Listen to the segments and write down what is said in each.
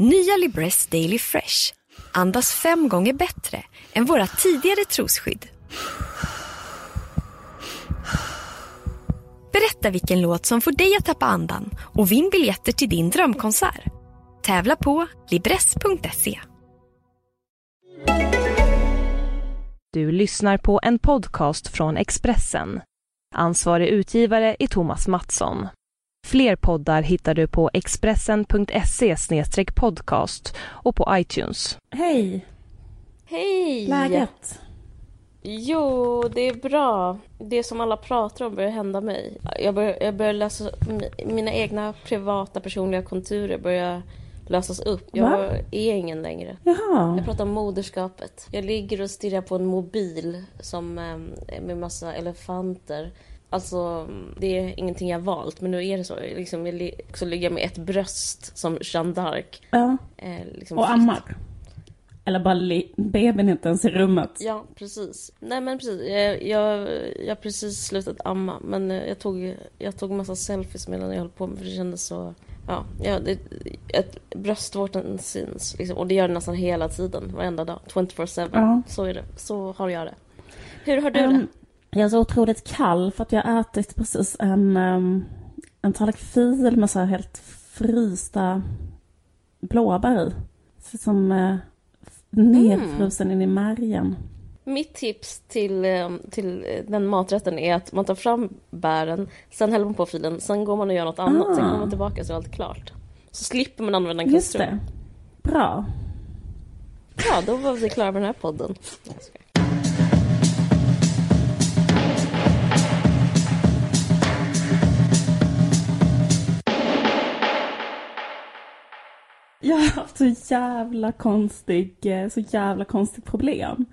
Nya Libresse Daily Fresh. Andas fem gånger bättre än våra tidigare trosskydd. Berätta vilken låt som får dig att tappa andan och vinn biljetter till din drömkonsert. Tävla på libress.se. Du lyssnar på en podcast från Expressen. Ansvarig utgivare är Thomas Mattsson. Fler poddar hittar du på expressen.se podcast och på iTunes. Hej! Hej! Läget? Jo, det är bra. Det som alla pratar om börjar hända mig. Jag börjar, jag börjar läsa, mina egna privata personliga konturer börjar lösas upp. Jag Va? är ingen längre. Jaha. Jag pratar om moderskapet. Jag ligger och stirrar på en mobil som, eh, med massa elefanter. Alltså, det är ingenting jag valt, men nu är det så. Liksom, jag li- så ligger jag med ett bröst som Jeanne d'Arc. Ja. Eh, liksom Och fritt. ammar? Eller bara bebisen inte ens i rummet? Ja, precis. Nej men precis. Jag, jag, jag har precis slutat amma. Men eh, jag tog, jag tog massa selfies medan jag höll på med för det kändes så... Ja, ja det, ett, bröstvårtan syns. Liksom, och det gör det nästan hela tiden. Varenda dag. 24-7. Ja. Så är det. Så har jag det. Hur har du Ehm, det? Jag är så otroligt kall för att jag har ätit precis en, um, en tallrik fil med så här helt frysta blåbär i. Så Som uh, nedfrusen in i märgen. Mitt tips till, eh, till eh, den maträtten är att man tar fram bären, sen häller man på filen, sen går man och gör något annat, sen Ah. kommer man tillbaka så är allt klart. Så slipper man använda en Just kastrull. det. Bra. Ja, då var vi klara med den här podden. Jag skojar. Jag har haft så jävla konstig, eh, så jävla konstigt problem.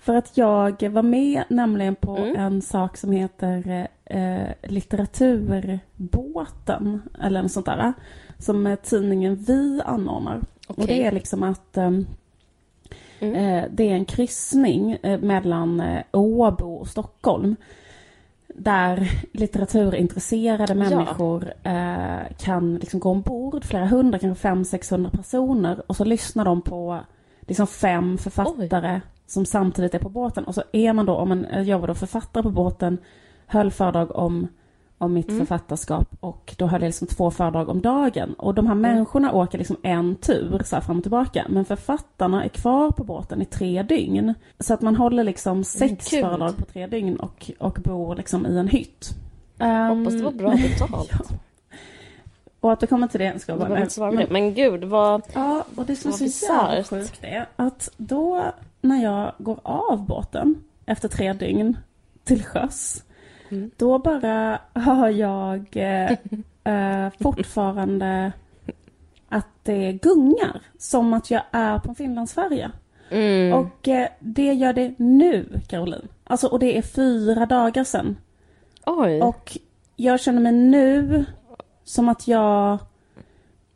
För att jag var med nämligen på Mm. en sak som heter eh, Litteraturbåten, eller något sånt där. Som eh, tidningen Vi anordnar. Och Okej. det är liksom att ehm, Mm. eh, det är en kryssning eh, mellan eh, Åbo och Stockholm. Där litteraturintresserade människor eh, kan liksom gå ombord, flera hundra, kanske fem, 600 personer. Och så lyssnar de på liksom fem författare som samtidigt är på båten. Och så är man då, om man eh, jobbar då författare på båten, höll föredrag om, om mitt Mm. författarskap och då höll jag liksom två föredrag om dagen. Och de här Mm. människorna åker liksom en tur så fram och tillbaka. Men författarna är kvar på båten i tre dygn. Så att man håller liksom sex Gud. föredrag på tre dygn och, och bor liksom i en hytt. Hoppas det var Ehm, bra betalt. ja. Och att det kommer till det ska jag bara... det. Men gud, vad... Ja, och det som är så jävla sjukt är att då när jag går av båten efter tre dygn till sjöss, Mm. då bara hör jag eh, eh, fortfarande att det gungar som att jag är på en Finlandsfärja. Mm. Och eh, det gör det nu, Caroline. Alltså, och det är fyra dagar sedan. Oj. Och jag känner mig nu som att jag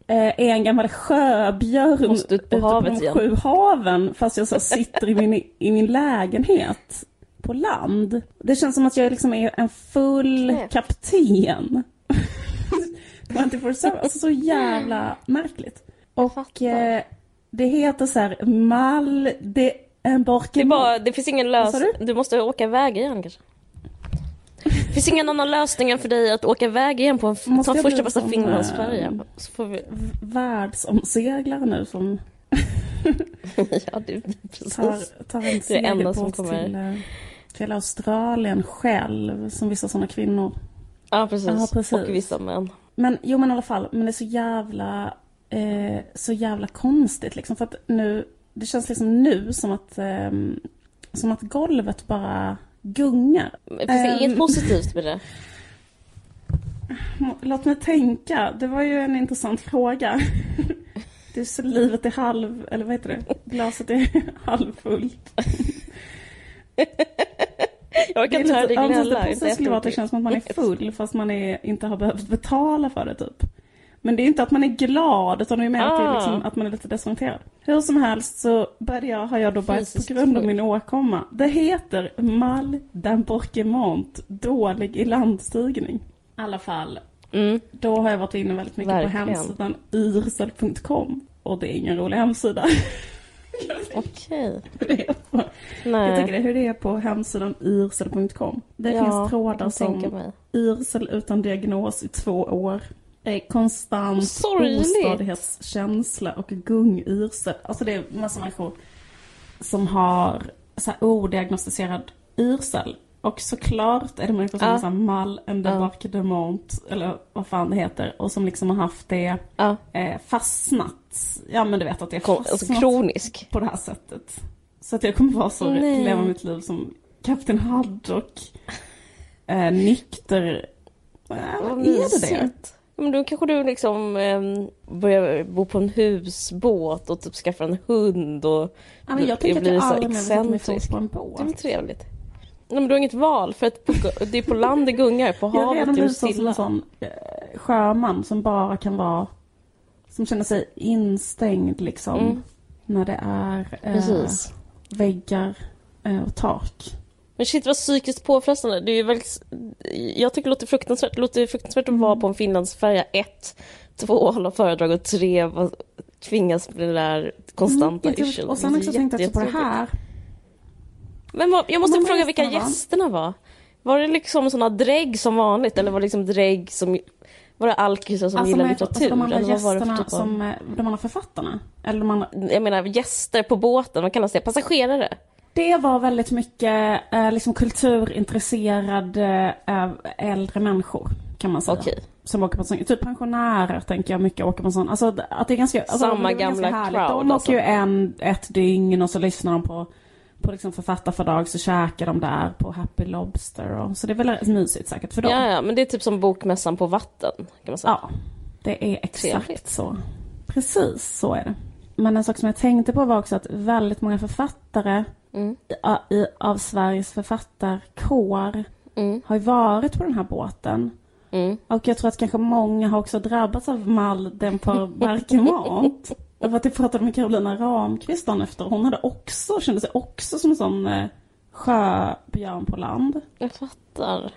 eh, är en gammal sjöbjörn på ute havet de sju haven fast jag så sitter i min, i min lägenhet på land. Det känns som att jag liksom är en full Knäppt. kapten. 24-7, alltså så jävla märkligt. Och eh, det heter så här Mal de Det, Embarquement. bara, det finns ingen lösning. du? Du måste åka iväg igen kanske. Det finns ingen annan lösning än för dig att åka iväg igen på en Måste ta första bästa Finlandsfärja. eh, Så får vi... världsomseglare nu som ja, det, precis. tar, tar en Det är det enda som kommer- till, eh, till Australien själv, som vissa sådana kvinnor. Ja, precis. Ja, precis. Och vissa män. Men jo men i alla fall, men det är så jävla, eh, så jävla konstigt liksom. För att nu, det känns liksom nu som att, ehm, som att golvet bara gungar. Finns det Ehm. inget positivt med det? Låt mig tänka, det var ju en intressant fråga. Det är så livet är halv, eller vad heter det? Glaset är halvfullt. Jag inte höra dig gnälla. Det skulle vara att det känns som att man är full fast man är, inte har behövt betala för det typ. Men det är inte att man är glad utan det är mer att, det är Ah. liksom, att man är lite desorienterad. Hur som helst så började jag, har jag då börjat på grund av min åkomma. Det heter mal d'embarquement, dålig i landstigning. I alla fall, Mm. då har jag varit inne väldigt mycket Verkligen. på hemsidan ursel.com. och det är ingen rolig hemsida. Okej. På- Jag tänker det, hur det är på hemsidan yrsel.com. Det Ja, finns trådar som yrsel utan diagnos i två år. Konstant Sorgligt. ostadighetskänsla och gung-yrsel. Alltså det är massa människor som har så här odiagnostiserad yrsel. Och såklart är det människor som Ja. har så här mal en Ja. de mont, eller vad fan det heter. Och som liksom har haft det Ja, eh, fastnat. Ja men du vet att det är kon- fastnat alltså kronisk. på det här sättet. Så att jag kommer vara så, Nej. leva mitt liv som Kapten Haddock. Eh, nykter. Eh, vad är det det? Men då kanske du liksom um, börjar bo på en husbåt och typ skaffar en hund och Ja, men jag tänker att jag aldrig mer vill sätta mig på en Det är båt. trevligt. Nej, men du har inget val för att på, det är på land det gungar, på havet är det så som stilla. en sån eh, sjöman som bara kan vara, som känner sig instängd liksom. Mm. När det är eh, väggar eh, och tak. Men shit vad psykiskt påfrestande. Det är väldigt, jag tycker det låter fruktansvärt. Det låter fruktansvärt att vara Mm. på en Finlandsfärja. Ett, två, hålla föredrag och tre, vara- tvingas med det där konstanta Mm, yrseln. och sen också tänkte jag på det här. Men vad, jag måste fråga vilka gästerna var? gästerna var. Det liksom såna drägg som vanligt eller var det liksom drägg som... Var det alkisar som gillar med- litteratur? alltså de andra eller vad var det gästerna typ av... som, eh, de andra författarna. Eller de andra, Jag menar gäster på båten, vad kallas det? Passagerare? Det var väldigt mycket eh, liksom kulturintresserade eh, äldre människor kan man säga. Okej. Som åker på sån, typ pensionärer tänker jag mycket åker på sån. Alltså att det är ganska, alltså, Samma det är ganska gamla härligt. crowd, De alltså. åker ju en, ett dygn och så lyssnar de på, på liksom författarförlag så käkar de där på Happy Lobster och, så det är väl mysigt säkert för dem. Ja, ja, men det är typ som bokmässan på vatten kan man säga. Ja, det är exakt Trevligt. så. Precis så är det. Men en sak som jag tänkte på var också att väldigt många författare Mm. i, i, av Sveriges författarkår Mm. har ju varit på den här båten. Mm. Och jag tror att kanske många har också drabbats av malden på Barkemat. För att jag pratade med Carolina Ramqvist dagen efter. Hon hade också, kände sig också som en sån eh, sjöbjörn på land. Jag fattar.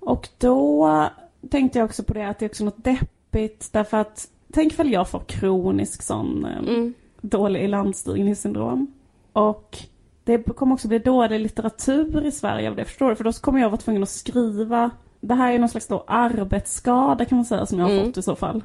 Och då tänkte jag också på det att det är också något deppigt därför att tänk väl jag får kronisk sån eh, Mm. dålig ilandstigningssyndrom. Och det kommer också bli dålig litteratur i Sverige av det, förstår du? För då kommer jag vara tvungen att skriva. Det här är någon slags då arbetsskada kan man säga som jag har Mm. fått i så fall.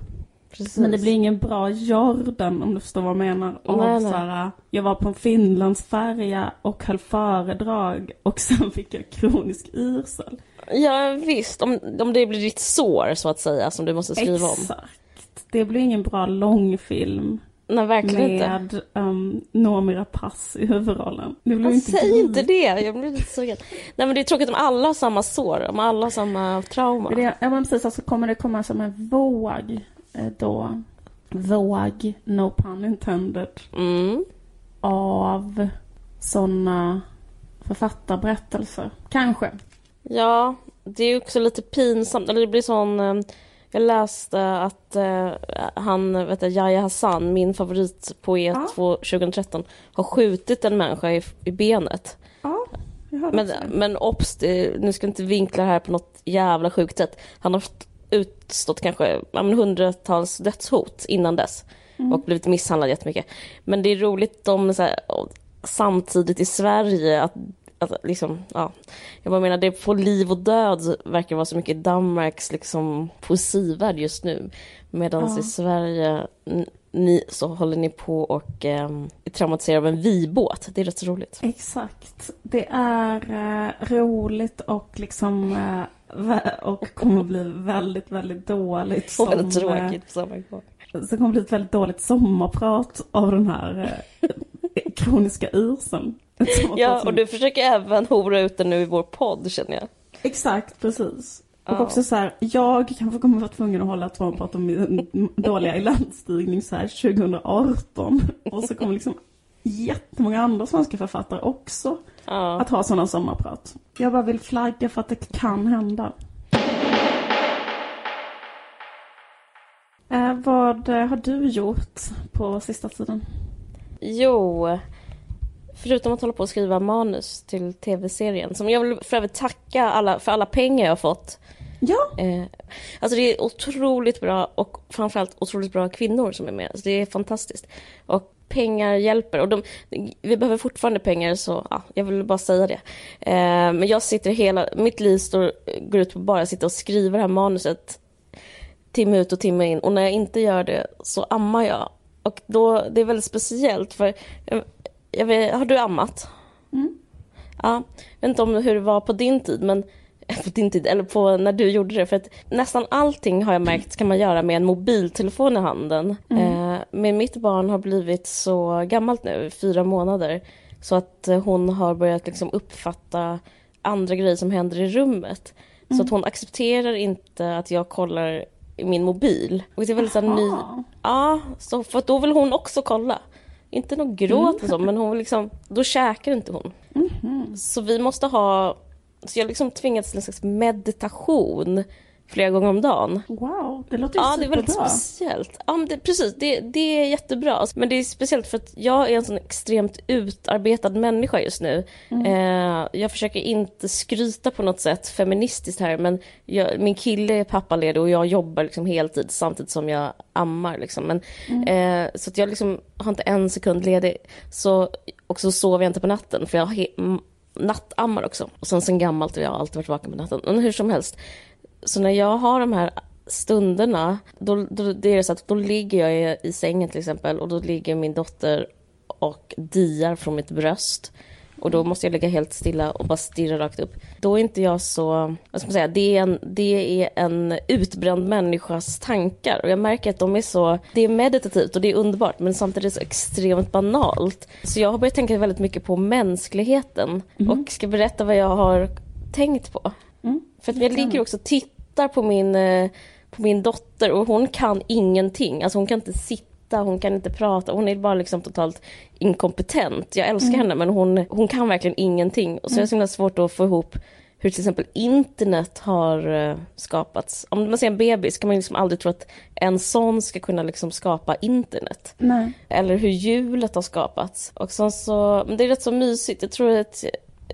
Precis. Men det blir ingen bra Jordan om du förstår vad jag menar. Av Nej, nej. här, jag var på en Finlandsfärja och höll föredrag och sen fick jag kronisk yrsel. Ja visst, om, om det blir ditt sår så att säga som du måste skriva om. Exakt. Det blir ingen bra långfilm Nej verkligen inte. med um, Noomi Rapace i huvudrollen. Det blir inte säg inte det, jag blir lite sugen. Nej men det är tråkigt om alla har samma sår, om alla har samma trauma. Det, ja men precis, alltså kommer det komma som en våg då. Våg, no pun intended, Mm. av sådana författarberättelser. Kanske. Ja, det är också lite pinsamt, eller det blir sån... eh, Jag läste att eh, han, vet du, Yahya Hassan, min favoritpoet Ja. två- 2013, har skjutit en människa i, i benet. Ja, jag hörde Men, också men obs, nu ska jag inte vinkla det här på något jävla sjukt sätt. Han har haft- utstått kanske ja, hundratals dödshot innan dess. Mm. Och blivit misshandlad jättemycket. Men det är roligt om så här, samtidigt i Sverige att, att liksom, ja. Jag bara menar, det på liv och död verkar vara så mycket Danmarks liksom poesivärld just nu. Medan Ja. i Sverige ni, så håller ni på och um, är traumatiserade av en vibåt. Det är rätt så roligt. Exakt. Det är eh, roligt och liksom eh, och kommer bli väldigt, väldigt dåligt. Som, väldigt eh, tråkigt på samma gång. Så det kommer bli ett väldigt dåligt sommarprat av den här eh, kroniska sommarprat Ja, och du försöker även hora ut den nu i vår podd känner jag. Exakt, precis. Och också så här, jag kanske kommer vara tvungen att hålla ett sommarprat om min dåliga ilandstigning så här 2018. Och så kommer liksom jättemånga andra svenska författare också Ja. att ha sådana sommarprat. Jag bara vill flagga för att det kan hända. Eh, vad eh, har du gjort på sista tiden? Jo, förutom att hålla på att skriva manus till tv-serien, som jag vill för övrigt tacka alla, för alla pengar jag har fått Ja. Eh, alltså det är otroligt bra och framförallt otroligt bra kvinnor som är med. Alltså det är fantastiskt. Och pengar hjälper. Och de, vi behöver fortfarande pengar, så ja, jag vill bara säga det. Eh, men jag sitter hela, mitt liv står, går ut på bara att sitta och skriva det här manuset timme ut och timme in. Och när jag inte gör det så ammar jag. Och då, det är väldigt speciellt för, jag, jag vet, har du ammat? Mm. Ja, jag vet inte om hur det var på din tid, men på din tid, eller på när du gjorde det. För att nästan allting har jag märkt kan man göra med en mobiltelefon i handen. Mm. Eh, men mitt barn har blivit så gammalt nu, fyra månader, så att hon har börjat liksom uppfatta andra grejer som händer i rummet. Mm. Så att hon accepterar inte att jag kollar i min mobil. Och det är väldigt så ny... Ja, så för då vill hon också kolla. Inte någon gråt och så, men hon liksom, då käkar inte hon. Mm. Så vi måste ha så jag liksom tvingats till en slags meditation flera gånger om dagen. Wow, det låter ju Ja, superbra. det är väldigt speciellt. Ja, men det, precis, det, det är jättebra. Men det är speciellt för att jag är en sån extremt utarbetad människa just nu. Mm. Eh, jag försöker inte skryta på något sätt feministiskt här, men jag, min kille är pappaledig och jag jobbar liksom heltid samtidigt som jag ammar. Liksom. Men, Mm. eh, så att jag liksom har inte en sekund ledig. Så, och så sover jag inte på natten, för jag har nattammar också. Och sen, sen gammalt har jag alltid varit vaken på natten. Men hur som helst. Så när jag har de här stunderna, då, då, det är så att då ligger jag i, i sängen till exempel och då ligger min dotter och diar från mitt bröst. Och då måste jag ligga helt stilla och bara stirra rakt upp. Då är inte jag så, vad ska man säga, det är en, det är en utbränd människas tankar. Och jag märker att de är så, det är meditativt och det är underbart men samtidigt så extremt banalt. Så jag har börjat tänka väldigt mycket på mänskligheten och ska berätta vad jag har tänkt på. Mm. För att jag ligger också och tittar på min, eh, på min dotter och hon kan ingenting. Alltså hon kan inte sitta, hon kan inte prata, hon är bara liksom totalt inkompetent. Jag älskar henne men hon, hon kan verkligen ingenting. Och så är det så himla svårt att få ihop hur till exempel internet har eh, skapats. Om man ser en bebis kan man liksom aldrig tro att en sån ska kunna liksom skapa internet. Nej. Eller hur hjulet har skapats. Och sen så, men det är rätt så mysigt. Jag tror att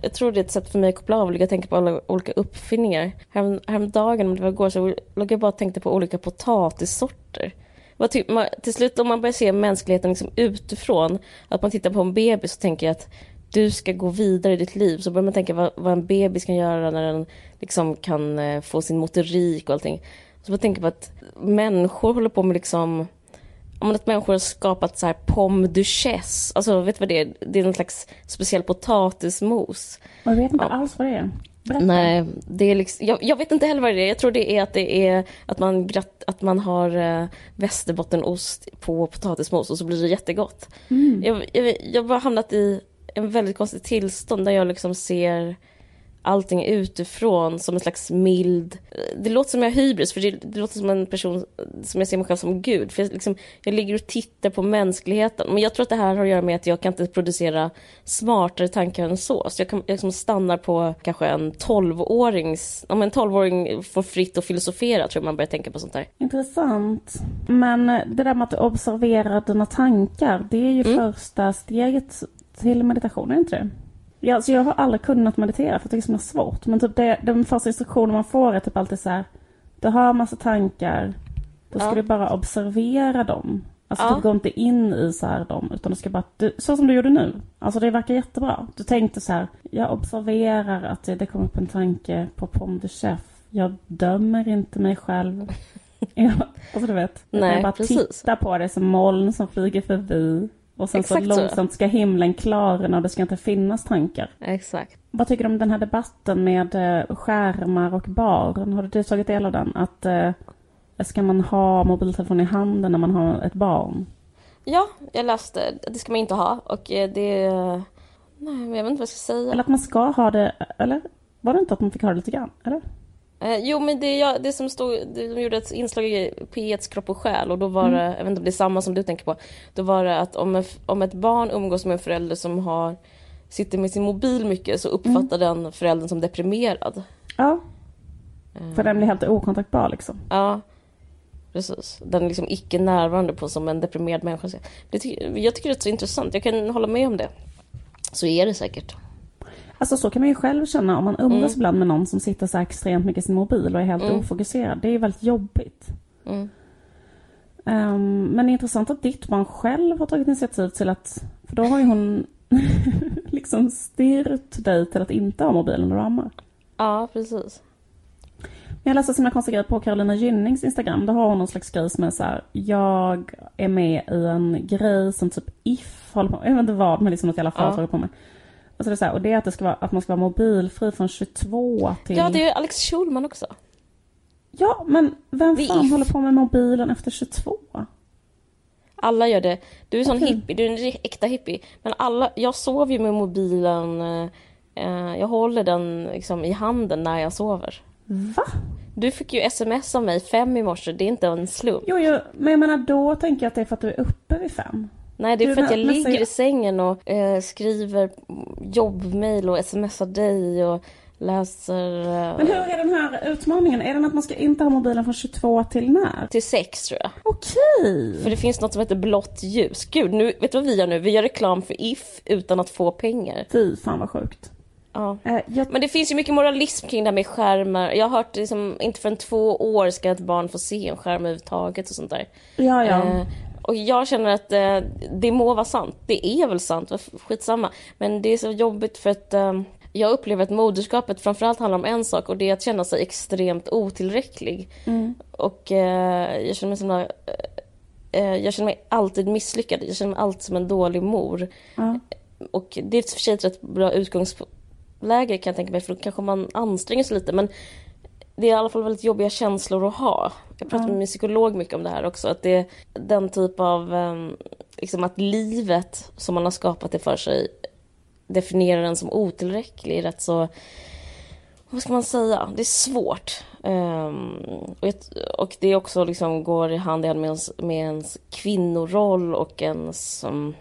jag tror det är ett sätt för mig att koppla av och ligga och tänka på alla olika uppfinningar. Härom, häromdagen, om det var igår, så låg jag bara och tänkte på olika potatissorter. Typ, man, till slut om man börjar se mänskligheten liksom utifrån, att man tittar på en bebis och tänker att du ska gå vidare i ditt liv, så börjar man tänka vad, vad en bebis kan göra när den liksom kan eh, få sin motorik och allting. Så man tänker på att människor håller på med liksom om att människor har skapat så här pomme duchesse, alltså vet du vad det är? Det är någon slags speciell potatismos. Jag vet inte Ja. alls vad det är. Berätta. Nej, det är liksom, jag, jag vet inte heller vad det är. Jag tror det är att det är att man, att man har eh, västerbottenost på potatismos och så blir det jättegott. Mm. Jag, jag, jag har hamnat i en väldigt konstig tillstånd där jag liksom ser allting utifrån som en slags mild... Det låter som jag har hybris, för det, det låter som en person som jag ser mig själv som gud. För jag, liksom, jag ligger och tittar på mänskligheten. Men jag tror att det här har att göra med att jag kan inte producera smartare tankar än så. Så jag, kan, jag liksom stannar på kanske en 12-årings... Om en 12-åring får fritt att filosofera tror jag man börjar tänka på sånt där. Intressant. Men det där med att observera dina tankar, det är ju Mm. första steget till meditation, är det inte det? Ja, alltså jag har aldrig kunnat meditera för att det är så svårt. Men typ det, den första instruktionen man får är typ alltid så här. Du har en massa tankar. Då ska Ja. du bara observera dem. Alltså Ja. du går inte in i så här dem. Utan du ska bara, du, så som du gjorde nu. Alltså det verkar jättebra. Du tänkte så här. Jag observerar att det, det kommer upp en tanke på de chef. Jag dömer inte mig själv. Ja, alltså du vet. Nej, jag bara precis. tittar på det som moln som flyger förbi. Och sen Exakt så långsamt ska himlen klarna och det ska inte finnas tankar. Exakt. Vad tycker du om den här debatten med eh, skärmar och barn? Har du tagit del av den? Att eh, ska man ha mobiltelefon i handen när man har ett barn? Ja, jag läste. Det ska man inte ha. Och eh, det... Nej, jag vet inte vad jag ska säga. Eller att man ska ha det, eller? Var det inte att man fick ha det lite grann? Eller? Eh, jo, men det, jag, det som stod, de gjorde ett inslag i P1s Kropp och Själ och då var det, jag vet inte om det är samma som du tänker på, då var det att om, om ett barn umgås med en förälder som har, sitter med sin mobil mycket så uppfattar den föräldern som deprimerad. Ja, Eh, för den blir helt okontaktbar liksom. Ja, precis. Den är liksom icke närvarande på som en deprimerad människa. Det jag tycker det är så intressant, jag kan hålla med om det. Så är det säkert. Alltså så kan man ju själv känna om man umgås Mm. ibland med någon som sitter så extremt mycket i sin mobil och är helt Mm. ofokuserad. Det är väldigt jobbigt. Mm. Ehm, men det är intressant att ditt barn själv har tagit initiativ till att, för då har ju hon liksom styrt dig till att inte ha mobilen när du ammar. Ja, precis. Jag läste såna konstiga grejer på Carolina Gynnings Instagram. Då har hon någon slags grej som är så här. Jag är med i en grej som typ If håller på med. Jag vet inte vad, men liksom något jävla företag Ja. på med. Och, så är det så här, och det är att, det ska vara, att man ska vara mobilfri från 22 till... Ja, det är Alex Schulman också. Ja, men vem är fan håller på med mobilen efter 22? Alla gör det. Du är sån Okej. hippie, du är en äkta hippie. Men alla, jag sover ju med mobilen, eh, eh, jag håller den liksom i handen när jag sover. Va? Du fick ju sms av mig fem i morse, det är inte en slump. Jo, jo, men jag menar då tänker jag att det är för att du är uppe vid fem. Nej, det är för att jag ligger i sängen och eh, skriver jobbmail och smsar dig och läser eh, Men hur är den här utmaningen? Är den att man ska inte ha mobilen från 22 till när? till sex tror jag. Okej! För det finns något som heter blått ljus. Gud, nu, vet du vad vi gör nu? Vi gör reklam för If utan att få pengar. Fy fan vad sjukt. Ja. Eh, jag, Men det finns ju mycket moralism kring det här med skärmar. Jag har hört liksom, inte förrän två år ska ett barn få se en skärm överhuvudtaget och sånt där. ja, ja. Eh, och jag känner att eh, det må vara sant. Det är väl sant, skitsamma. Men det är så jobbigt för att eh, jag upplever att moderskapet framförallt handlar om en sak och det är att känna sig extremt otillräcklig. Mm. Och eh, jag känner mig som en, eh, jag känner mig alltid misslyckad. Jag känner mig alltid som en dålig mor. ja. Och det är i och för sig ett rätt bra utgångsläge kan jag tänka mig för då kanske man anstränger sig lite men det är i alla fall väldigt jobbiga känslor att ha. Jag pratar Ja. med min psykolog mycket om det här också att det är den typ av, ehm, liksom att livet som man har skapat det för sig definierar en som otillräcklig är rätt så vad ska man säga? Det är svårt. Ehm, och, det också liksom går i hand i hand med ens, med ens kvinnoroll och ens um,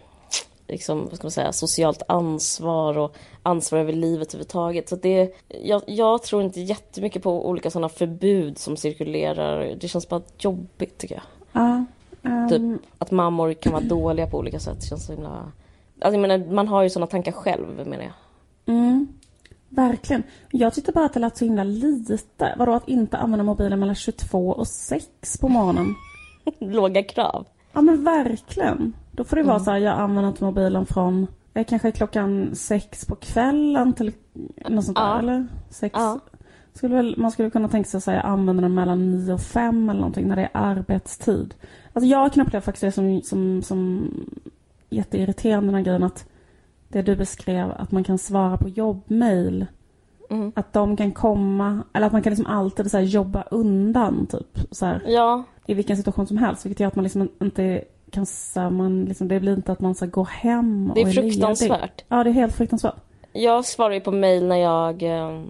liksom, vad ska man säga, socialt ansvar och ansvar över livet överhuvudtaget. Så det, jag, jag tror inte jättemycket på olika sådana förbud som cirkulerar. Det känns bara jobbigt tycker jag. ja. ehm, Typ. Att mammor kan vara dåliga på olika sätt känns så himla... Alltså jag menar, man har ju sådana tankar själv menar jag. Mm, verkligen. Jag tyckte bara att det lät så himla lite. Vadå att inte använda mobilen mellan 22 och 6 på morgonen? Låga krav. Ja men verkligen. Då får det vara Mm. så här, jag använder inte mobilen från eh, kanske klockan sex på kvällen till något sånt där Ja. eller? Sex. Ja. Skulle väl, man skulle kunna tänka sig att säga använder den mellan 9 och 5 eller någonting när det är arbetstid. Alltså jag kan uppleva faktiskt det som, som, som jätteirriterande den här grejen att det du beskrev att man kan svara på jobbmail Mm. att de kan komma, eller att man kan liksom alltid så jobba undan typ så här, Ja, i vilken situation som helst. Vilket gör att man liksom inte kan, man liksom, det blir inte att man här, går hem det är och fruktansvärt. Ja, det är helt fruktansvärt. Jag svarar ju på mail när jag, eh,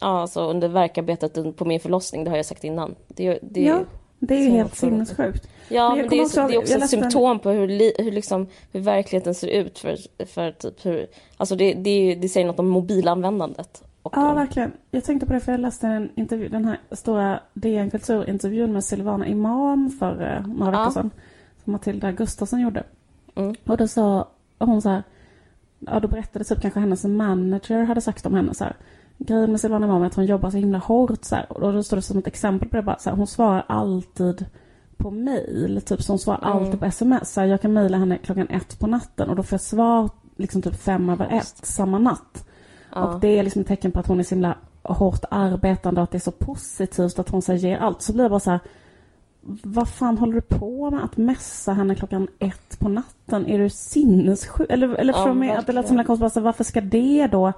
ja alltså under verkarbetet på min förlossning, det har jag sagt innan. Det, det, ja, det är ju helt sinnessjukt. Ja, Men men, det, är, också det är också ett läste en- symptom på hur, li, hur, liksom, hur verkligheten ser ut för, för typ hur, alltså det, det, det säger något om mobilanvändandet. Ja, verkligen. Jag tänkte på det för jag läste en intervju, den här stora DN Kulturintervjun med Silvana Imam för eh, några veckor Ja. sedan. Matilda Gustafsson gjorde. Mm. Och då sa hon så här, ja då berättade typ kanske hennes manager hade sagt om henne så här. Grejen med Silvana Imam är att hon jobbar så himla hårt så här. Och då står det som ett exempel på det bara så här, hon svarar alltid på mail. Typ så hon svarar Mm. alltid på sms. Så här, jag kan mejla henne klockan ett på natten och då får jag svar liksom typ fem över ett samma natt. ja. Och det är liksom ett tecken på att hon är så himla hårt arbetande och att det är så positivt att hon säger allt. Så blir jag bara så här, vad fan håller du på med att messa henne klockan ett på natten? Är du sinnessjuk? Eller, eller Ja, för mig att det lät så himla konstigt, bara så här, varför ska det då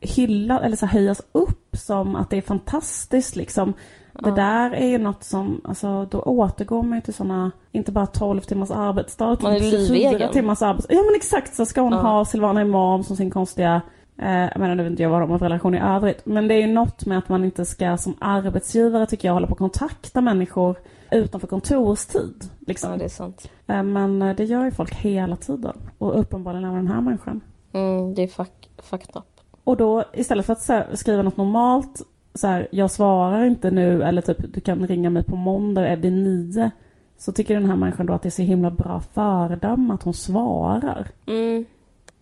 hylla eller så höjas upp som att det är fantastiskt liksom? Det Ja. där är ju något som, alltså då återgår man ju till sådana, inte bara 12 timmars arbetsdag utan 24 livegen. timmars arbetsdag. Ja men exakt, så ska hon Ja. ha Silvana Imam som sin konstiga Eh, jag menar, nu vet inte jag vad de har för relation i övrigt. Men det är ju något med att man inte ska som arbetsgivare, tycker jag, hålla på att kontakta människor utanför kontorstid. Liksom. ja, det är sant. Eh, men eh, det gör ju folk hela tiden. Och uppenbarligen även den här människan. Mm, det är fuck, fucked up. Och då istället för att här, skriva något normalt, så här, jag svarar inte nu, eller typ du kan ringa mig på måndag, är det nio? Så tycker den här människan då att det är så himla bra föredöme att hon svarar. Mm,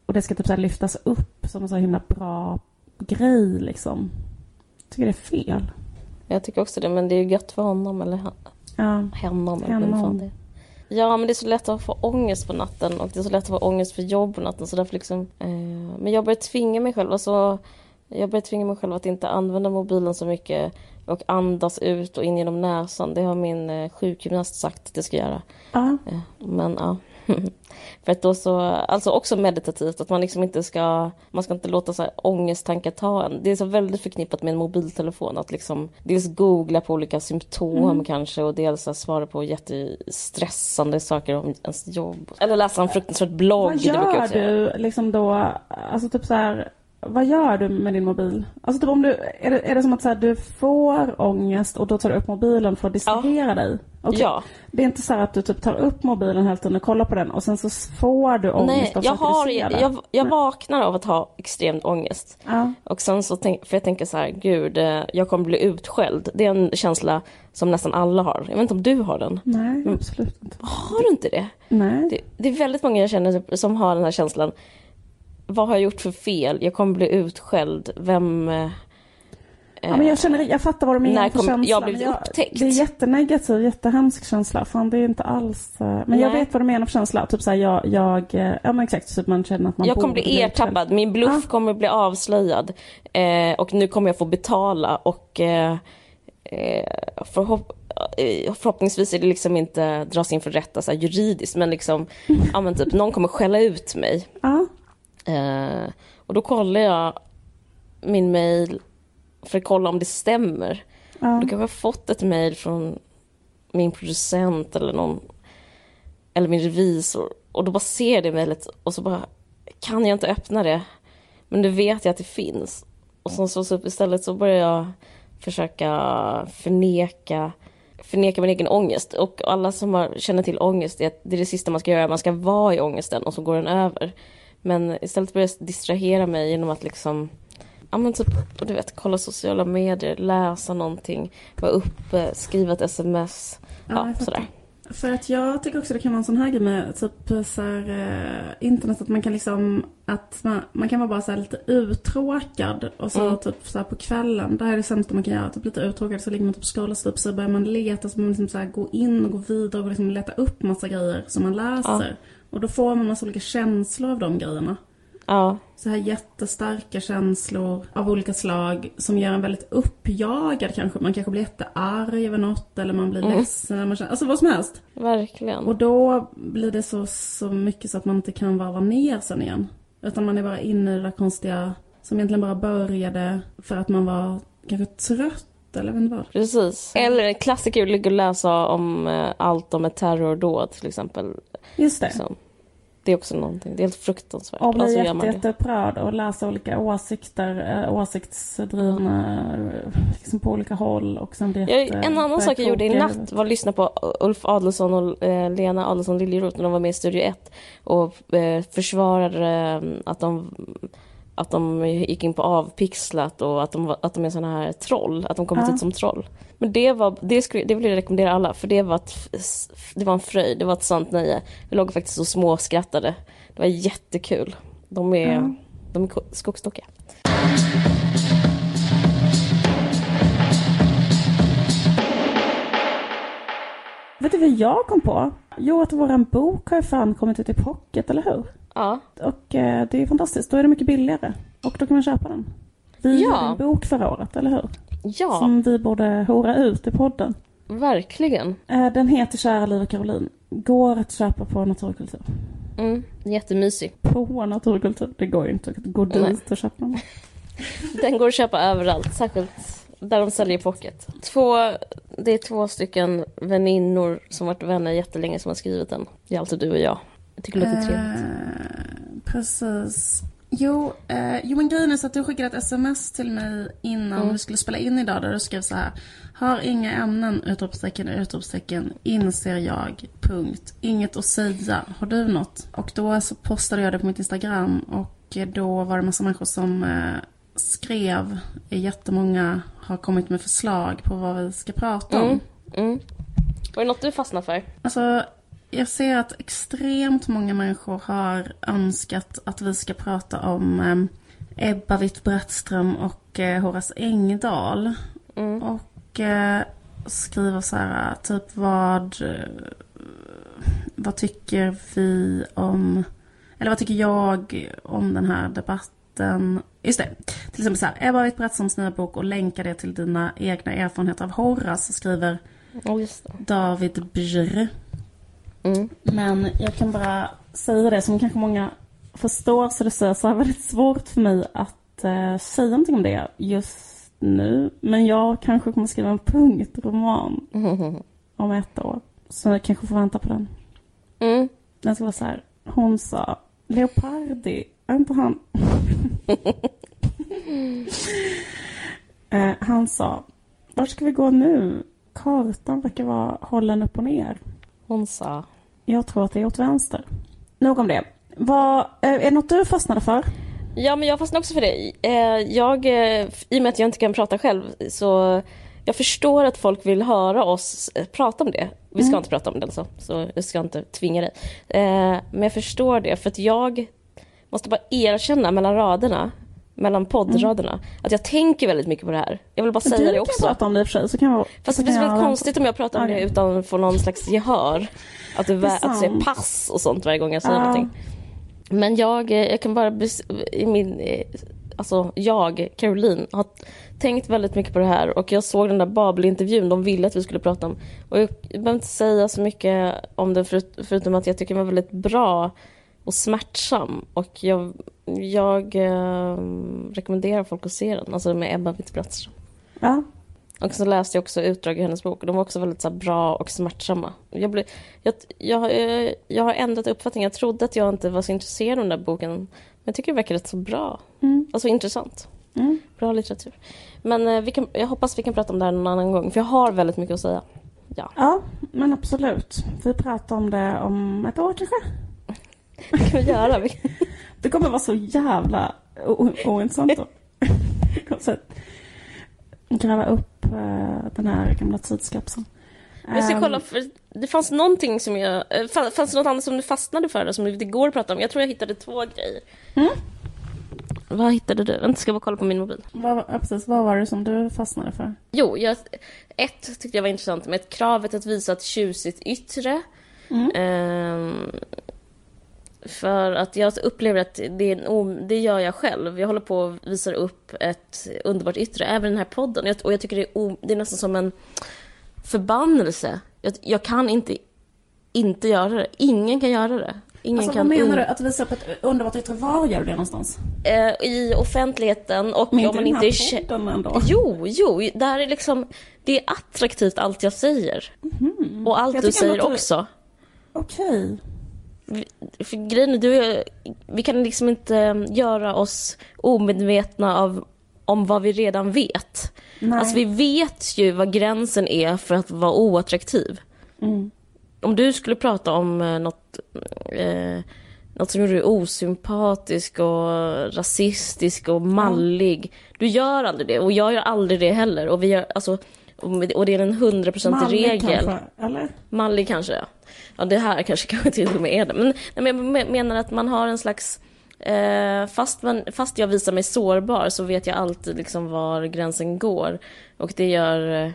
Och det ska typ så här lyftas upp som en så himla bra grej liksom. Jag tycker det är fel. Jag tycker också det, men det är ju gött för honom eller Ja. Eller vad fan det är. Ja, men det är så lätt att få ångest på natten och det är så lätt att få ångest för jobb på natten. Så därför liksom, eh, men jag börjar tvinga mig själv. Alltså, jag börjar tvinga mig själv att inte använda mobilen så mycket och andas ut och in genom näsan. Det har min eh, sjukgymnast sagt att jag ska göra. Ja. Eh, Men ja. För att då så, alltså också meditativt, att man liksom inte ska, man ska inte låta så här ångesttankar ta en. Det är så väldigt förknippat med en mobiltelefon, att liksom dels googla på olika symptom kanske och dels svara på jättestressande saker om ens jobb. Eller läsa en fruktansvärt blogg. Vad gör du liksom då, alltså typ så här, vad gör du med din mobil? Alltså typ om du, är det, är det som att så här, du får ångest och då tar du upp mobilen för att distrahera dig? Okej. Ja. Det är inte så att du typ tar upp mobilen hela tiden och kollar på den och sen så får du ångest Nej, av jag, har, du ser jag, jag Nej. vaknar av att ha extremt ångest. Ja. Och sen så tänk, för jag tänker så här, gud, eh, jag kommer bli utskälld. Det är en känsla som nästan alla har. Jag vet inte om du har den. Nej, absolut inte. Har du inte det? Nej. Det, det är väldigt många jag känner typ som har den här känslan. Vad har jag gjort för fel? Jag kommer bli utskälld. Vem... Ja, men jag, känner, jag fattar vad du menar för känsla. jag men upptäckt? Det är jättenegativ, jättehemsk känsla. Fan, det är inte alls... eh, Men jag Nej. vet vad du menar för känsla. Typ såhär, jag, jag... eh, Ja men exakt, typ man känner att man jag kommer bli ertappad. Min bluff Ja. kommer bli avslöjad. Eh, och nu kommer jag få betala. Och eh, eh, förhopp förhoppningsvis är det liksom inte dras inför rätta så här, juridiskt. Men liksom, ja men typ någon kommer skälla ut mig. Ja. Eh, och då kollar jag min mail för att kolla om det stämmer. Ja. Då kanske jag fått ett mail från min producent eller någon eller min revisor och då bara ser jag det mejlet och så bara kan jag inte öppna det. Men nu vet jag att det finns. Och sen så, så istället så börjar jag försöka förneka förneka min egen ångest. Och alla som har, känner till ångest, är, att det är det sista man ska göra. Man ska vara i ångesten och så går den över. Men istället börjar jag distrahera mig genom att liksom Ja men typ, du vet, kolla sociala medier, läsa någonting, vara uppe, skriva ett sms. Ja, Ja, sådär. För att jag tycker också det kan vara en sån här grej med typ så här, eh, internet att man kan liksom att man, man kan vara bara så lite uttråkad och så Mm. typ så på kvällen, det här är det sämsta man kan göra, typ lite uttråkad så ligger man typ och scrollar så typ så börjar man leta så man liksom så här gå in och gå vidare och liksom leta upp massa grejer som man läser. Och då får man massa olika känslor av de grejerna. Ja, Så här jättestarka känslor av olika slag som gör en väldigt uppjagad kanske. Man kanske blir jättearg över något eller man blir Mm. ledsen. Man känner, alltså vad som helst. verkligen. Och då blir det så, så mycket så att man inte kan varva ner sen igen. Utan man är bara inne i det där konstiga som egentligen bara började för att man var kanske trött eller vet inte vad. Precis. Eller en klassiker att läsa om eh, allt om ett terrordåd till exempel. Just det. Liksom. Det är också någonting, det är helt fruktansvärt. Och bli Alltså, jätte, jätteupprörd och läsa olika åsikter, äh, åsiktsdrivna eh, liksom på olika håll och sen Jag, jätte- en annan sak jag gjorde i natt var att lyssna på Ulf Adelsson och eh, Lena Adelsson Liljeroth när de var med i Studio 1 och eh, försvarade eh, att de att de gick in på avpixlat och att de, att de är såna här troll, att de kommit Ja. ut som troll. Men det, var, det, skulle, det vill jag rekommendera alla, för det var, ett, det var en fröjd, det var ett sant nöje. Vi låg faktiskt och småskrattade. Det var jättekul. De är, Ja. de är ko- skogstokiga. Vet du vad jag kom på? Jo, att våran bok har ju fan kommit ut i pocket, eller hur? Ja, Och eh, det är fantastiskt, då är det mycket billigare. Och då kan man köpa den. Vi Ja. gjorde en bok förra året, eller hur? Ja Som vi borde hora ut i podden. verkligen. Eh, den heter Kära Liv och Caroline. Går att köpa på Naturkultur. Mm, jättemysig. På Naturkultur? Det går ju inte gå dit och köpa den. Den går att köpa överallt, särskilt där de säljer pocket. Två, det är två stycken väninnor som varit vänner jättelänge som har skrivit den. Det är alltid du och jag. Jag tycker det låter trevligt. Eh, precis. Jo, eh, jo, men grejen är så att du skickade ett sms till mig innan Mm. vi skulle spela in idag där du skrev så här. Har inga ämnen, utropstecken, utropstecken, inser jag, punkt. Inget att säga. Har du något? Och då så postade jag det på mitt Instagram och eh, då var det massa människor som eh, skrev. Jättemånga har kommit med förslag på vad vi ska prata om. Mm, mm. Var det något du fastnade för? Alltså, jag ser att extremt många människor har önskat att vi ska prata om Ebba Witt-Brattström och eh, Horace Engdahl. Mm. Och eh, skriver så här, typ vad... eh, Vad tycker vi om... Eller vad tycker jag om den här debatten? Just det. Till exempel så här, Ebba Witt-Brattströms nya bok och länka det till dina egna erfarenheter av Horace skriver det. David Bjr. Mm. Men jag kan bara säga det som kanske många förstår så det säger så är det väldigt svårt för mig att eh, säga någonting om det just nu. Men jag kanske kommer skriva en punktroman om ett år. Så jag kanske får vänta på den. Mm. Den ska vara så här. Hon sa Leopardi, är inte han? eh, han sa Vart ska vi gå nu? Kartan verkar vara hållen upp och ner. Hon sa. Jag tror att det är åt vänster. Nog om det. Vad, eh, är det något du fastnade för? Ja, men jag fastnade också för det. Eh, Jag, eh, I och med att jag inte kan prata själv, så jag förstår att folk vill höra oss prata om det. Vi ska inte prata om det alltså, så jag ska inte tvinga dig. Men jag förstår det, för att jag måste bara erkänna mellan raderna, mellan poddraderna, att jag tänker väldigt mycket på det här. Jag vill bara säga du det kan också. prata om det i och för sig. Så kan jag, Fast det blir så kan väldigt konstigt om jag pratar om Okej. det utan att få någon slags gehör. Att det, Det att säga pass och sånt varje gång jag säger Ja. någonting. Men jag, eh, jag kan bara i min, eh, alltså jag, Caroline, har tänkt väldigt mycket på det här och jag såg den där Babel-intervjun de ville att vi skulle prata om. Och jag behöver inte säga så mycket om den förut, förutom att jag tycker den var väldigt bra och smärtsam. Och jag, jag eh, rekommenderar folk att se den, alltså med Ebba Witt-Brattström. Ja. Och så läste jag också utdrag i hennes bok de var också väldigt så här, bra och smärtsamma. Jag, blev, jag, jag, eh, jag har ändrat uppfattning. Jag trodde att jag inte var så intresserad av den där boken. Men jag tycker det verkar rätt så bra. Mm. Alltså intressant. Mm. Bra litteratur. Men eh, vi kan, jag hoppas vi kan prata om det här någon annan gång. För jag har väldigt mycket att säga. Ja, ja, men absolut. Vi pratar om det om ett år kanske. Det kan vi göra. Det kommer vara så jävla ointressant då. Gräva upp eh, den här gamla tidskapseln. Vi ska Ehm, kolla, för det fanns någonting som jag... eh, fa- Fanns det något annat som du fastnade för som det går att prata om? Jag tror jag hittade två grejer. Mm. Vad hittade du? Vänta, ska jag bara kolla på min mobil. Vad, ja, precis, vad var det som du fastnade för? Jo, jag, ett tyckte jag var intressant med kravet att visa ett tjusigt yttre. Mm. Ehm, för att jag upplever att det, en, det gör jag själv. Jag håller på och visar upp ett underbart yttre, även i den här podden. Jag- Och jag tycker det är, o, det är nästan som en förbannelse. Jag, jag kan inte inte göra det. Ingen kan göra det. Ingen Alltså, kan vad menar du? Att visa upp ett underbart yttre? Var gör du det någonstans? Eh, I offentligheten och Men om inte man den inte är här podden ändå. Jo, jo, det här är liksom, det är attraktivt allt jag säger. Och allt Jag du säger du- också. Okej. För grejen är, du, och jag- vi kan liksom inte eh, göra oss omedvetna av, om vad vi redan vet. Nej. Alltså vi vet ju vad gränsen är för att vara oattraktiv. Mm. Om du skulle prata om eh, något, eh, något som gjorde dig osympatisk och rasistisk och mallig. Du gör aldrig det och jag gör aldrig det heller. Och, vi gör, alltså, och det är en hundraprocentig Mallig regel. kanske, eller? Mallig kanske, ja. Ja, det här kanske kanske till och med är det. Men, men jag menar att man har en slags... Eh, fast, man, fast jag visar mig sårbar så vet jag alltid liksom var gränsen går. Och det gör... eh,